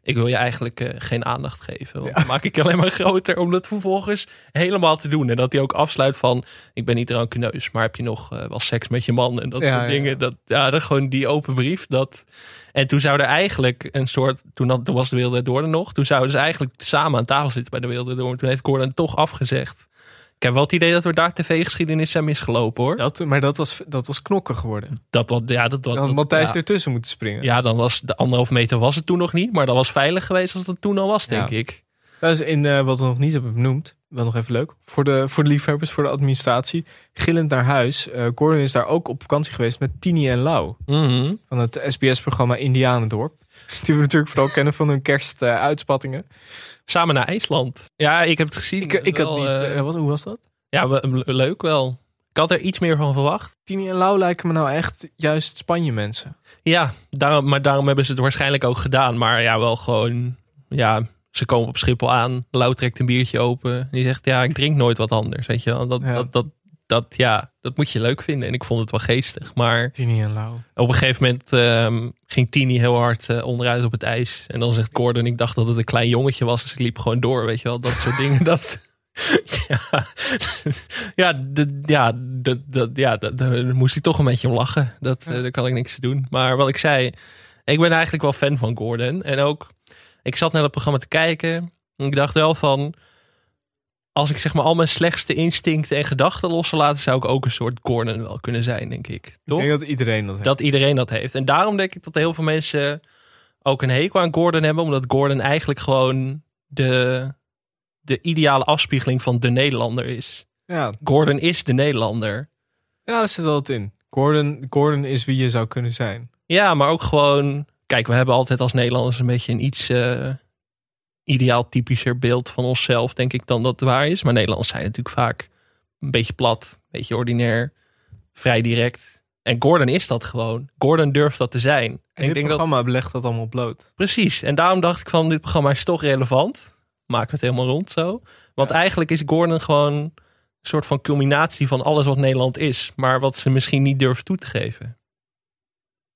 Ik wil je eigenlijk eh, geen aandacht geven. Want dan maak ik je alleen maar groter om dat vervolgens helemaal te doen. En dat hij ook afsluit van: Ik ben niet rancuneus, maar heb je nog eh, wel seks met je man? En dat Ja, soort ja. dingen. Dat, ja, dat gewoon die open brief. Dat... En toen zou er eigenlijk een soort. Toen, had, toen was de Wereld Door er nog. Toen zouden ze eigenlijk samen aan tafel zitten bij de Wereld Door. Maar toen heeft Gordon toch afgezegd. Ik heb wel het idee dat we daar tv-geschiedenis zijn misgelopen hoor. Dat, maar dat was, dat was knokken geworden. Dat, was, ja, dat was, Dan had Matthijs ja. ertussen moeten springen. Ja, dan was de anderhalf meter was het toen nog niet. Maar dat was veilig geweest als dat toen al was, denk Ja. ik. Dat is in eh, wat we nog niet hebben benoemd. Wel nog even leuk. Voor de, voor de liefhebbers, voor de administratie. Gillend naar huis. Eh, Gordon is daar ook op vakantie geweest met Tini en Lau. Mhm. Van het SBS-programma Indianendorp. Die we natuurlijk vooral kennen van hun kerstuitspattingen. Samen naar IJsland. Ja, ik heb het gezien. ik ik had niet... eh, eh, wat, hoe was dat? ja, we- leuk wel. Ik had er iets meer van verwacht. Tini en Lau lijken me nou echt juist Spanje mensen. Ja, daarom, maar daarom hebben ze het waarschijnlijk ook gedaan. Maar ja, wel gewoon... Ja, ze komen op Schiphol aan. Lau trekt een biertje open. Die zegt, ja, ik drink nooit wat anders. Weet je wel. Dat, Ja. dat, dat, dat, ja, dat moet je leuk vinden. En ik vond het wel geestig. Maar Tini en Lau. Op een gegeven moment ehm, ging Tini heel hard eh, onderuit op het ijs. En dan zegt Gordon, ik dacht dat het een klein jongetje was. Dus ik liep gewoon door, weet je wel. Dat soort dingen. Dat, ja, ja, de, ja, de, de, ja daar moest ik toch een beetje om lachen. Dat, eh, daar kan ik niks aan doen. Maar wat ik zei, ik ben eigenlijk wel fan van Gordon. En ook, ik zat naar dat programma te kijken. En ik dacht wel van... Als ik zeg maar al mijn slechtste instincten en gedachten los zou laten... zou ik ook een soort Gordon wel kunnen zijn, denk ik. Toch? Ik denk dat iedereen dat heeft. Dat iedereen dat heeft. En daarom denk ik dat heel veel mensen ook een hekel aan Gordon hebben. Omdat Gordon eigenlijk gewoon de, de ideale afspiegeling van de Nederlander is. Ja, Gordon is de Nederlander. ja, daar zit wat in. Gordon, Gordon is wie je zou kunnen zijn. Ja, maar ook gewoon... Kijk, we hebben altijd als Nederlanders een beetje een iets eh, ideaal typischer beeld van onszelf, denk ik, dan dat waar is. Maar Nederlanders zijn natuurlijk vaak een beetje plat, een beetje ordinair, vrij direct. En Gordon is dat gewoon. Gordon durft dat te zijn. En En dit ik denk dat programma belegt dat allemaal bloot. Precies. En daarom dacht ik van, dit programma is toch relevant. We het helemaal rond zo. Want eigenlijk is Gordon gewoon een soort van culminatie van alles wat Nederland is. Maar wat ze misschien niet durven toe te geven.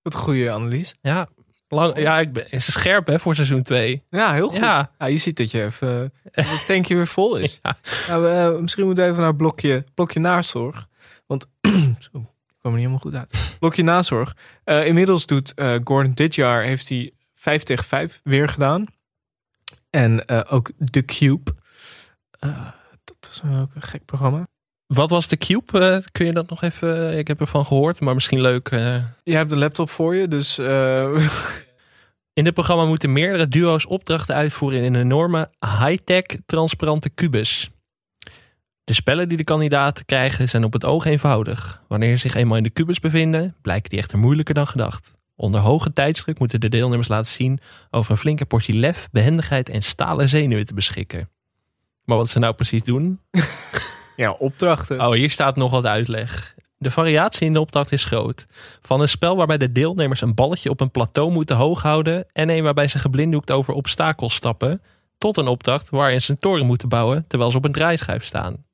Wat een goede analyse. Ja, lang, ja ik ben, is scherp hè, voor seizoen 2. Ja, heel goed. Ja. Ja, je ziet dat je even dat het tankje weer vol is. Ja. Nou, we, eh, misschien moeten we even naar blokje, blokje nazorg. Want zo, ik kwam er niet helemaal goed uit. Blokje nazorg. Eh, inmiddels doet eh, Gordon dit jaar heeft hij 5 tegen 5 weer gedaan. En eh, ook The Cube. Eh, dat is ook een gek programma. Wat was de Cube? Eh, kun je dat nog even... Ik heb ervan gehoord, maar misschien leuk. eh. Je hebt de laptop voor je, dus eh, In dit programma moeten meerdere duo's opdrachten uitvoeren in een enorme high-tech transparante kubus. De spellen die de kandidaten krijgen zijn op het oog eenvoudig. Wanneer ze zich eenmaal in de kubus bevinden, blijken die echter moeilijker dan gedacht. Onder hoge tijdsdruk moeten de deelnemers laten zien over een flinke portie lef, behendigheid en stalen zenuwen te beschikken. Maar wat ze nou precies doen? ja, opdrachten. Oh, hier staat nog wat uitleg. De variatie in de opdracht is groot. Van een spel waarbij de deelnemers een balletje op een plateau moeten hoog houden en een waarbij ze geblinddoekt over obstakels stappen, tot een opdracht waarin ze een toren moeten bouwen terwijl ze op een draaischijf staan.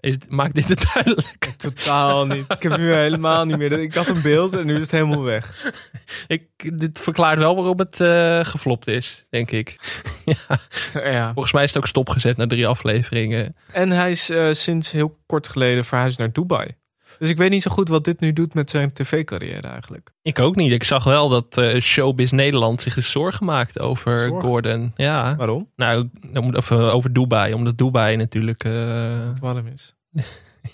Is, maakt dit het duidelijk? totaal niet. Ik heb nu helemaal niet meer. Ik had een beeld en nu is het helemaal weg. Ik, dit verklaart wel waarom het eh geflopt is, denk ik. ja. Volgens mij is het ook stopgezet na drie afleveringen. En hij is uh, sinds heel kort geleden verhuisd naar Dubai. Dus ik weet niet zo goed wat dit nu doet met zijn tv-carrière eigenlijk. Ik ook niet. Ik zag wel dat uh, Showbiz Nederland zich eens zorgen maakt over? Gordon. Ja. Waarom? Nou, over Dubai. Omdat Dubai natuurlijk... Uh... Dat warm is.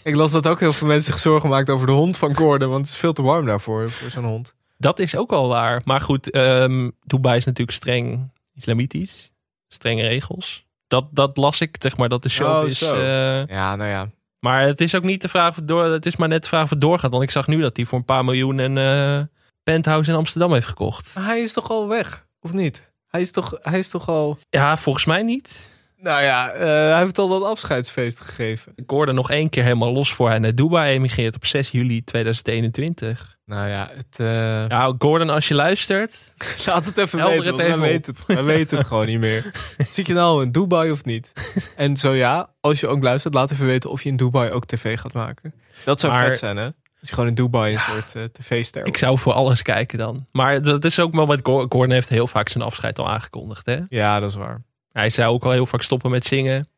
ik las dat ook heel veel mensen zich zorgen maakt over de hond van Gordon. Want het is veel te warm daarvoor, voor zo'n hond. Dat is ook wel waar. Maar goed, um, Dubai is natuurlijk streng islamitisch. Strenge regels. Dat, dat las ik, zeg maar, dat de. Oh, uh, ja, nou ja. Maar het is ook niet de vraag of door, het is maar net de vraag of het doorgaat. Want ik zag nu dat hij voor een paar miljoen een uh, penthouse in Amsterdam heeft gekocht. Maar hij is toch al weg, of niet? Hij is toch, hij is toch al... Ja, volgens mij niet. Nou ja, uh, hij heeft al dat afscheidsfeest gegeven. Ik hoorde nog één keer helemaal los voor hij naar Dubai emigreert op 6 juli 2021. Nou ja, het... Uh... Nou, Gordon, als je luistert... Laat het even weten, het even weet het, wij weten het gewoon niet meer. Zit je nou in Dubai of niet? En zo ja, als je ook luistert, laat even weten of je in Dubai ook tv gaat maken. Dat zou maar... vet zijn, hè? Als je gewoon in Dubai een soort uh, tv-ster Ik zou voor alles kijken dan. Maar dat is ook wel wat Gordon heeft heel vaak zijn afscheid al aangekondigd, hè? Ja, dat is waar. Hij zou ook al heel vaak stoppen met zingen.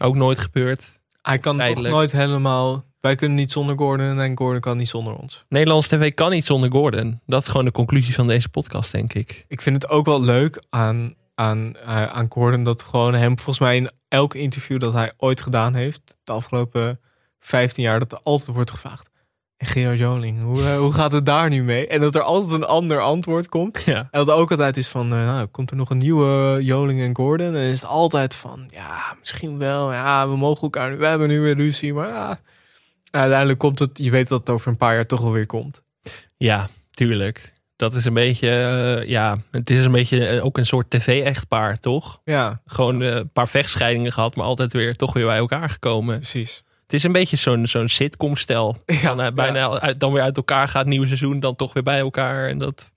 Ook nooit gebeurd. Hij kan Tijdelijk. toch nooit helemaal wij kunnen niet zonder Gordon en Gordon kan niet zonder ons. Nederlands tv kan niet zonder Gordon. Dat is gewoon de conclusie van deze podcast, denk ik. Ik vind het ook wel leuk aan, aan, uh, aan Gordon dat gewoon hem volgens mij in elk interview dat hij ooit gedaan heeft, de afgelopen 15 jaar, dat er altijd wordt gevraagd. En Gerard Joling, hoe, uh, hoe gaat het daar nu mee? En dat er altijd een ander antwoord komt. Ja. En dat ook altijd is van, uh, nou, komt er nog een nieuwe Joling en Gordon? En dan is het altijd van, ja, misschien wel. Ja, we mogen elkaar, we hebben nu weer ruzie, maar ja, uiteindelijk komt het, je weet dat het over een paar jaar toch wel weer komt. Ja, tuurlijk. Dat is een beetje, uh, ja, het is een beetje uh, ook een soort tv-echtpaar, toch? Ja. Gewoon uh, een paar vechtscheidingen gehad, maar altijd weer toch weer bij elkaar gekomen. Precies. Het is een beetje zo'n zo'n sitcom-stel. Ja, dan, bijna ja. uit, dan weer uit elkaar gaat, nieuw seizoen, dan toch weer bij elkaar. En dat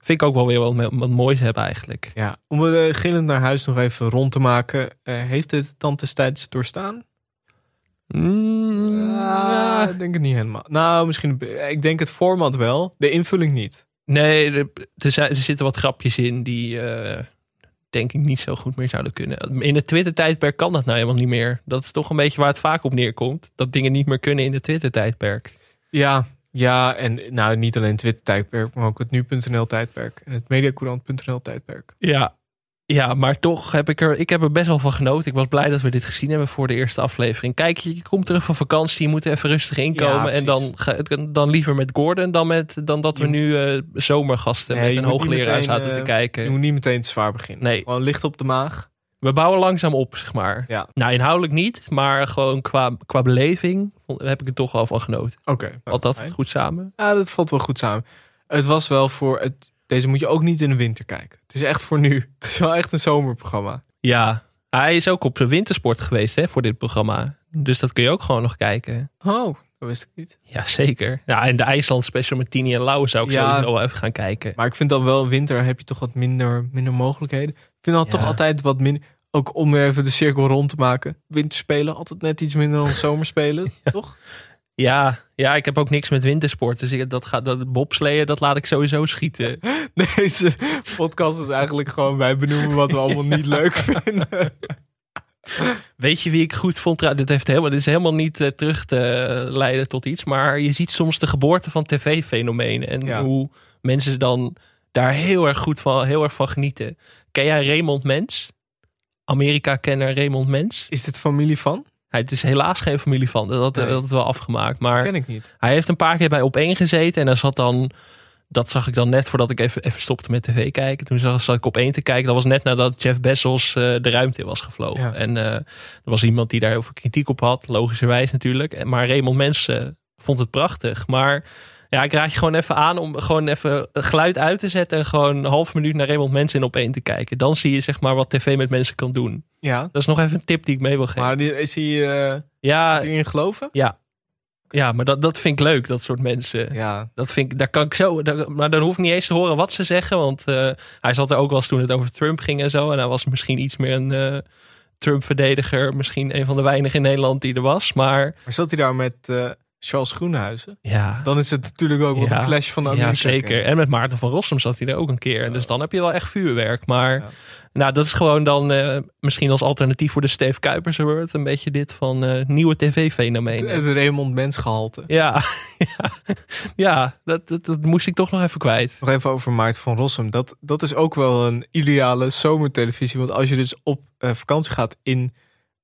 vind ik ook wel weer wat, wat moois hebben eigenlijk. Ja, om de gillend naar huis nog even rond te maken. heeft het dan destijds doorstaan? Mm, ik denk het niet helemaal. Nou, misschien. Ik denk het format wel. De invulling niet. Nee, er, er zitten wat grapjes in die. Uh, denk ik niet zo goed meer zouden kunnen. In het Twitter-tijdperk kan dat nou helemaal niet meer. Dat is toch een beetje waar het vaak op neerkomt. Dat dingen niet meer kunnen in het Twitter-tijdperk. Ja, ja, en nou niet alleen Twitter-tijdperk, maar ook het nu.nl-tijdperk en het mediacourant.nl-tijdperk. Ja, ja, maar toch heb ik er, ik heb er best wel van genoten. Ik was blij dat we dit gezien hebben voor de eerste aflevering. Kijk, je komt terug van vakantie, je moet even rustig inkomen. Ja, en dan, dan liever met Gordon dan, met, dan dat we nu uh, zomergasten nee, met een hoogleraar zaten te kijken. Je moet niet meteen te zwaar beginnen. Nee. Gewoon licht op de maag. We bouwen langzaam op, zeg maar. Ja. Nou, inhoudelijk niet, maar gewoon qua, qua beleving heb ik er toch wel van genoten. Oké. Okay, Valt dat fijn. goed samen? Ja, dat valt wel goed samen. Het was wel voor het deze moet je ook niet in de winter kijken. Het is echt voor nu. Het is wel echt een zomerprogramma. Ja, hij is ook op de wintersport geweest hè, voor dit programma. Dus dat kun je ook gewoon nog kijken. Oh, dat wist ik niet. Ja, zeker. Ja, en de IJsland special met Tini en Lauwe zou ik ja, sowieso wel even gaan kijken. Maar ik vind dan wel winter heb je toch wat minder, minder mogelijkheden. Ik vind ja. toch altijd wat minder... Ook om even de cirkel rond te maken. Winterspelen altijd net iets minder dan zomerspelen, ja. toch? Ja, ja, ik heb ook niks met wintersport. Dus ik, dat, gaat, dat bobsleeën, dat laat ik sowieso schieten. Deze podcast is eigenlijk gewoon wij benoemen wat we allemaal niet leuk vinden. Weet je wie ik goed vond? Dit, heeft helemaal, dit is helemaal niet uh, terug te leiden tot iets. Maar je ziet soms de geboorte van tv-fenomenen. En ja. hoe mensen dan daar heel erg goed van, heel erg van genieten. Ken jij Raymond Mens? Amerika-kenner Raymond Mens? Is dit familie van? Het is helaas geen familie van. Dat, nee. dat wel afgemaakt. Maar ken ik niet. Hij heeft een paar keer bij op één gezeten. En dan zat dan. Dat zag ik dan net voordat ik even, even stopte met tv kijken. Toen zag, zat ik op één te kijken. Dat was net nadat Jeff Bezos uh, de ruimte in was gevlogen. Ja. En uh, er was iemand die daar heel veel kritiek op had. Logischerwijs natuurlijk. Maar Raymond Mens uh, vond het prachtig. Maar ja, ik raad je gewoon even aan om gewoon even geluid uit te zetten. En gewoon een half minuut naar Raymond Mensen in op één te kijken. Dan zie je zeg maar wat tv met mensen kan doen. Ja. Dat is nog even een tip die ik mee wil geven. Maar is hij uh, ja, erin geloven? Ja. Ja, maar dat, dat vind ik leuk, dat soort mensen. Ja. Dat vind ik, daar kan ik zo, daar, maar dan hoef ik niet eens te horen wat ze zeggen. Want uh, hij zat er ook wel eens toen het over Trump ging en zo. En hij was misschien iets meer een uh, Trump-verdediger. Misschien een van de weinigen in Nederland die er was. Maar, maar zat hij daar met Charles Groenhuizen. Ja. Dan is het natuurlijk ook Ja. een clash van de Ja, zeker. En met Maarten van Rossum zat hij er ook een keer. Dus dan heb je wel echt vuurwerk. Maar nou, dat is gewoon dan eh, misschien als alternatief voor de Steve Kuipers Award. Een beetje dit van eh, nieuwe tv-fenomenen. Het Raymond Mensgehalte. Ja, ja, ja dat, dat, dat moest ik toch nog even kwijt. Nog even over Maarten van Rossum. Dat, dat is ook wel een ideale zomertelevisie. Want als je dus op eh, vakantie gaat in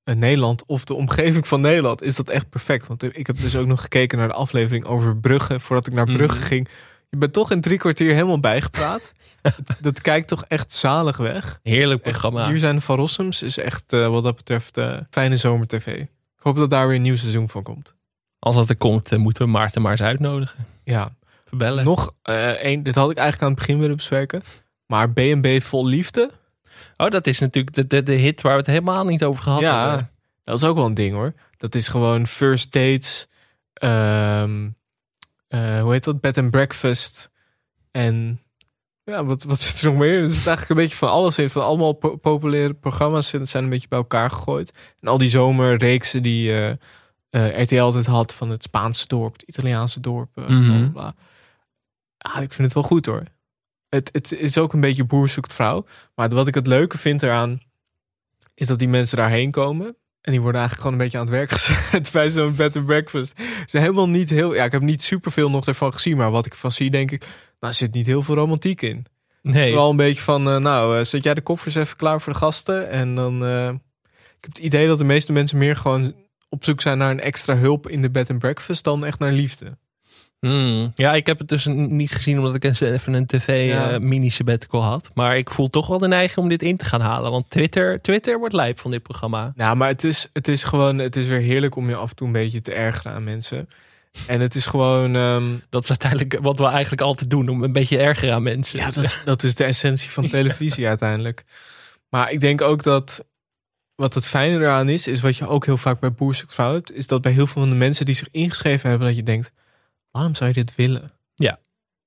Nederland of de omgeving van Nederland, is dat echt perfect. Want ik heb dus ook nog gekeken naar de aflevering over Brugge, voordat ik naar Brugge Mhm. ging. Je bent toch in drie kwartier helemaal bijgepraat. dat, kijkt toch echt zalig weg. Heerlijk Echt, programma. hier zijn de Van Rossums is echt wat dat betreft eh, fijne zomer-tv. Ik hoop dat daar weer een nieuw seizoen van komt. Als dat er komt, eh, moeten we Maarten maar eens uitnodigen. Ja. Verbellen. Nog eh één, dit had ik eigenlijk aan het begin willen bespreken. Maar B&B Vol Liefde, Oh, dat is natuurlijk de, de, de hit waar we het helemaal niet over gehad ja, hebben. dat is ook wel een ding hoor. Dat is gewoon first dates, ehm, eh, hoe heet dat, bed and breakfast. En ja, wat, wat zit er nog meer? Er zit eigenlijk een beetje van alles in. Van allemaal po- populaire programma's zijn zijn een beetje bij elkaar gegooid. En al die zomerreeksen die eh, eh, RTL altijd had van het Spaanse dorp, het Italiaanse dorp. Mhm. bla. Ah, ik vind het wel goed hoor. Het, het is ook een beetje boer zoekt vrouw. Maar wat ik het leuke vind eraan, is dat die mensen daarheen komen. En die worden eigenlijk gewoon een beetje aan het werk gezet bij zo'n bed and breakfast. Ze helemaal niet heel. Ja, ik heb niet superveel nog ervan gezien. Maar wat ik ervan zie, denk ik. Nou, zit niet heel veel romantiek in. Nee. Vooral een beetje van. eh, nou, eh, zet jij de koffers even klaar voor de gasten. En dan. eh, ik heb het idee dat de meeste mensen meer gewoon op zoek zijn naar een extra hulp in de bed and breakfast. dan echt naar liefde. Hmm. Ja, ik heb het dus niet gezien omdat ik even een tv Ja. eh, had. Maar ik voel toch wel de neiging om dit in te gaan halen. Want Twitter, Twitter wordt lijp van dit programma. Nou, maar het is, het is gewoon. Het is weer heerlijk om je af en toe een beetje te ergeren aan mensen. En het is gewoon. ehm, Dat is uiteindelijk wat we eigenlijk altijd doen. Om een beetje erger aan mensen. Ja, dat, dat is de essentie van televisie uiteindelijk. Maar ik denk ook dat wat het fijne eraan is, is wat je ook heel vaak bij Boer Zoekt Vrouw hebt, is dat bij heel veel van de mensen die zich ingeschreven hebben, dat je denkt, waarom zou je dit willen? Ja.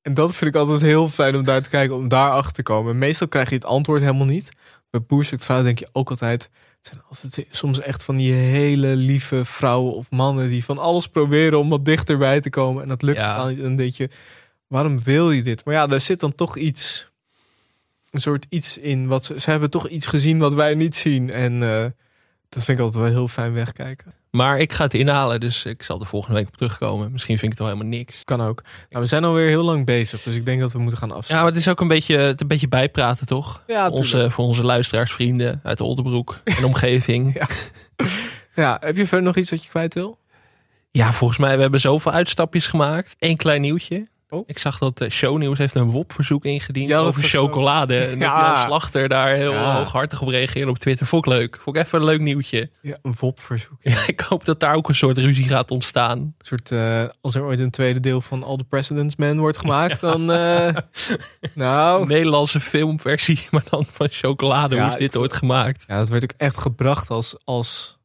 En dat vind ik altijd heel fijn om daar te kijken, om daar achter te komen. Meestal krijg je het antwoord helemaal niet. Bij Boer Zoekt Vrouw denk je ook altijd, het zijn altijd soms echt van die hele lieve vrouwen of mannen die van alles proberen om wat dichterbij te komen. En dat lukt Ja. totaal niet. En dan denk je, waarom wil je dit? Maar ja, er zit dan toch iets, een soort iets in. Wat ze, ze hebben toch iets gezien wat wij niet zien. En eh, dat vind ik altijd wel heel fijn wegkijken. Maar ik ga het inhalen, dus ik zal er volgende week op terugkomen. Misschien vind ik het wel helemaal niks. Kan ook. Nou, we zijn alweer heel lang bezig, dus ik denk dat we moeten gaan Ja, afsluiten. maar het is ook een beetje, het een beetje bijpraten, toch? Ja, onze, voor onze luisteraars, vrienden uit Oldenbroek en omgeving. Ja. Ja, heb je verder nog iets wat je kwijt wil? Ja, volgens mij, we hebben zoveel uitstapjes gemaakt. Eén klein nieuwtje. Oh. Ik zag dat uh, Shownieuws heeft een WOP-verzoek ingediend Ja, over chocolade. En dat Ja. Jan Slachter daar heel Ja. hooghartig op reageerde op Twitter. Vond ik leuk. Vond ik even een leuk nieuwtje. Ja, een WOP-verzoek. Ja, ik hoop dat daar ook een soort ruzie gaat ontstaan. Een soort, eh, als er ooit een tweede deel van All the President's Men wordt gemaakt, dan... eh, nou... Nederlandse filmversie, maar dan van chocolade. Hoe is dit ooit gemaakt? Ja, dat werd ook echt gebracht als, als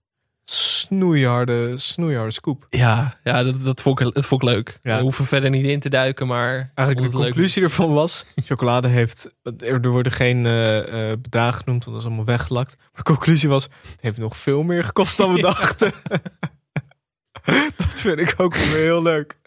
snoeiharde, snoeiharde scoop. Ja, ja dat, dat, vond ik, dat vond ik leuk. Ja. We hoeven verder niet in te duiken, maar... Eigenlijk de leuk. conclusie ervan was, chocolade heeft, er worden geen eh, bedragen genoemd, want dat is allemaal weggelakt. Maar de conclusie was, het heeft nog veel meer gekost dan we dachten. dat vind ik ook heel leuk.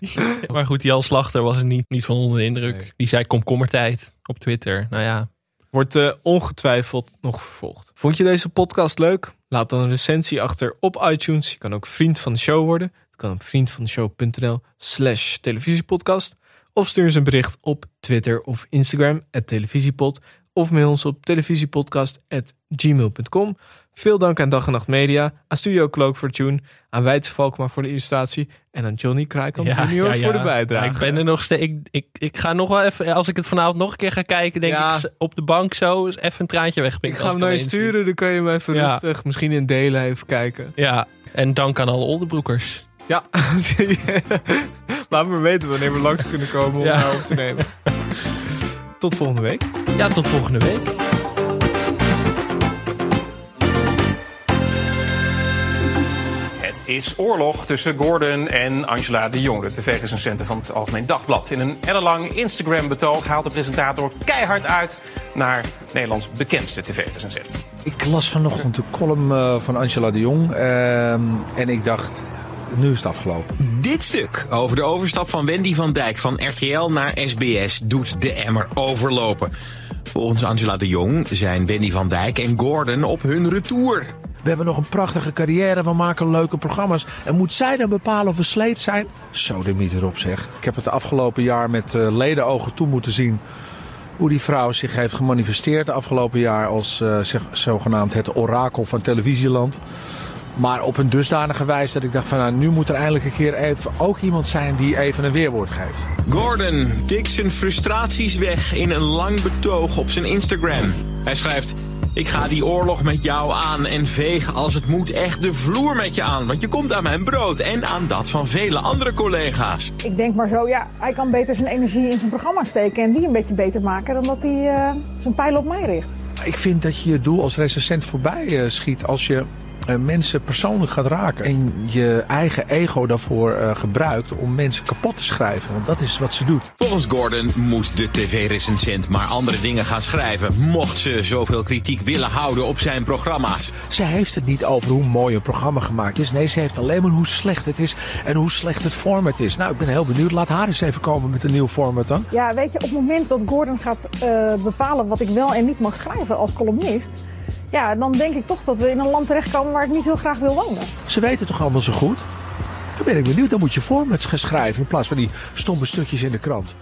Maar goed, Jan Slachter was er niet, niet van onder de indruk. Nee. Die zei komkommertijd op Twitter. Nou ja, Wordt eh, ongetwijfeld nog vervolgd. Vond je deze podcast leuk? Laat dan een recensie achter op iTunes. Je kan ook vriend van de show worden. Het kan op vriendvandeshow.nl slash televisiepodcast. Of stuur eens een bericht op Twitter of Instagram, televisiepod. Of mail ons op televisiepodcast.gmail.com. Veel dank aan Dag en Nacht Media, aan Studio Cloak voor de tune, aan Weidse Valkma voor de illustratie en aan Johnny Kruikamp junior voor de bijdrage. Ik ben er nog steeds. Ik, ik, ik ga nog wel even. Als ik het vanavond nog een keer ga kijken, denk Ja. ik op de bank zo eens even een traantje Ik wegpikken. ga als hem naar je sturen, dan kan je hem even Ja. rustig, misschien in delen even kijken. Ja, en dank aan alle Oldenbroekers. Ja, laat me weten wanneer we langs kunnen komen om Ja. op te nemen. Tot volgende week. Ja, tot volgende week. Is oorlog tussen Gordon en Angela de Jong, de tv-recensenten van het Algemeen Dagblad. In een ellenlang Instagram-betoog haalt de presentator keihard uit naar Nederlands bekendste tv-recensent. Ik las vanochtend de column eh, van Angela de Jong. ehm, en ik dacht, nu is het afgelopen. Dit stuk over de overstap van Wendy van Dijk van RTL naar SBS doet de emmer overlopen. Volgens Angela de Jong zijn Wendy van Dijk en Gordon op hun retour. We hebben nog een prachtige carrière, we maken leuke programma's. En moet zij dan bepalen of we sleet zijn? Zo de niet erop zeg. Ik heb het de afgelopen jaar met uh, ledenogen toe moeten zien... hoe die vrouw zich heeft gemanifesteerd de afgelopen jaar... als uh, zogenaamd het orakel van televisieland. Maar op een dusdanige wijze dat ik dacht van nou, nu moet er eindelijk een keer even ook iemand zijn die even een weerwoord geeft. Gordon tikt zijn frustraties weg in een lang betoog op zijn Instagram. Hij schrijft... Ik ga die oorlog met jou aan en veeg als het moet echt de vloer met je aan. Want je komt aan mijn brood en aan dat van vele andere collega's. Ik denk maar zo, ja, hij kan beter zijn energie in zijn programma steken... en die een beetje beter maken dan dat hij uh, zijn pijl op mij richt. Ik vind dat je je doel als recensent voorbij uh, schiet als je mensen persoonlijk gaat raken. En je eigen ego daarvoor uh, gebruikt om mensen kapot te schrijven. Want dat is wat ze doet. Volgens Gordon moet de tv-recensent maar andere dingen gaan schrijven. Mocht ze zoveel kritiek willen houden op zijn programma's. Ze heeft het niet over hoe mooi een programma gemaakt is. Nee, ze heeft alleen maar hoe slecht het is. En hoe slecht het format is. Nou, ik ben heel benieuwd. Laat haar eens even komen met een nieuw format dan. Ja, weet je, op het moment dat Gordon gaat uh, bepalen wat ik wel en niet mag schrijven als columnist ja, dan denk ik toch dat we in een land terechtkomen waar ik niet heel graag wil wonen. Ze weten toch allemaal zo goed? Dan ben ik benieuwd. Dan moet je formats gaan schrijven in plaats van die stomme stukjes in de krant.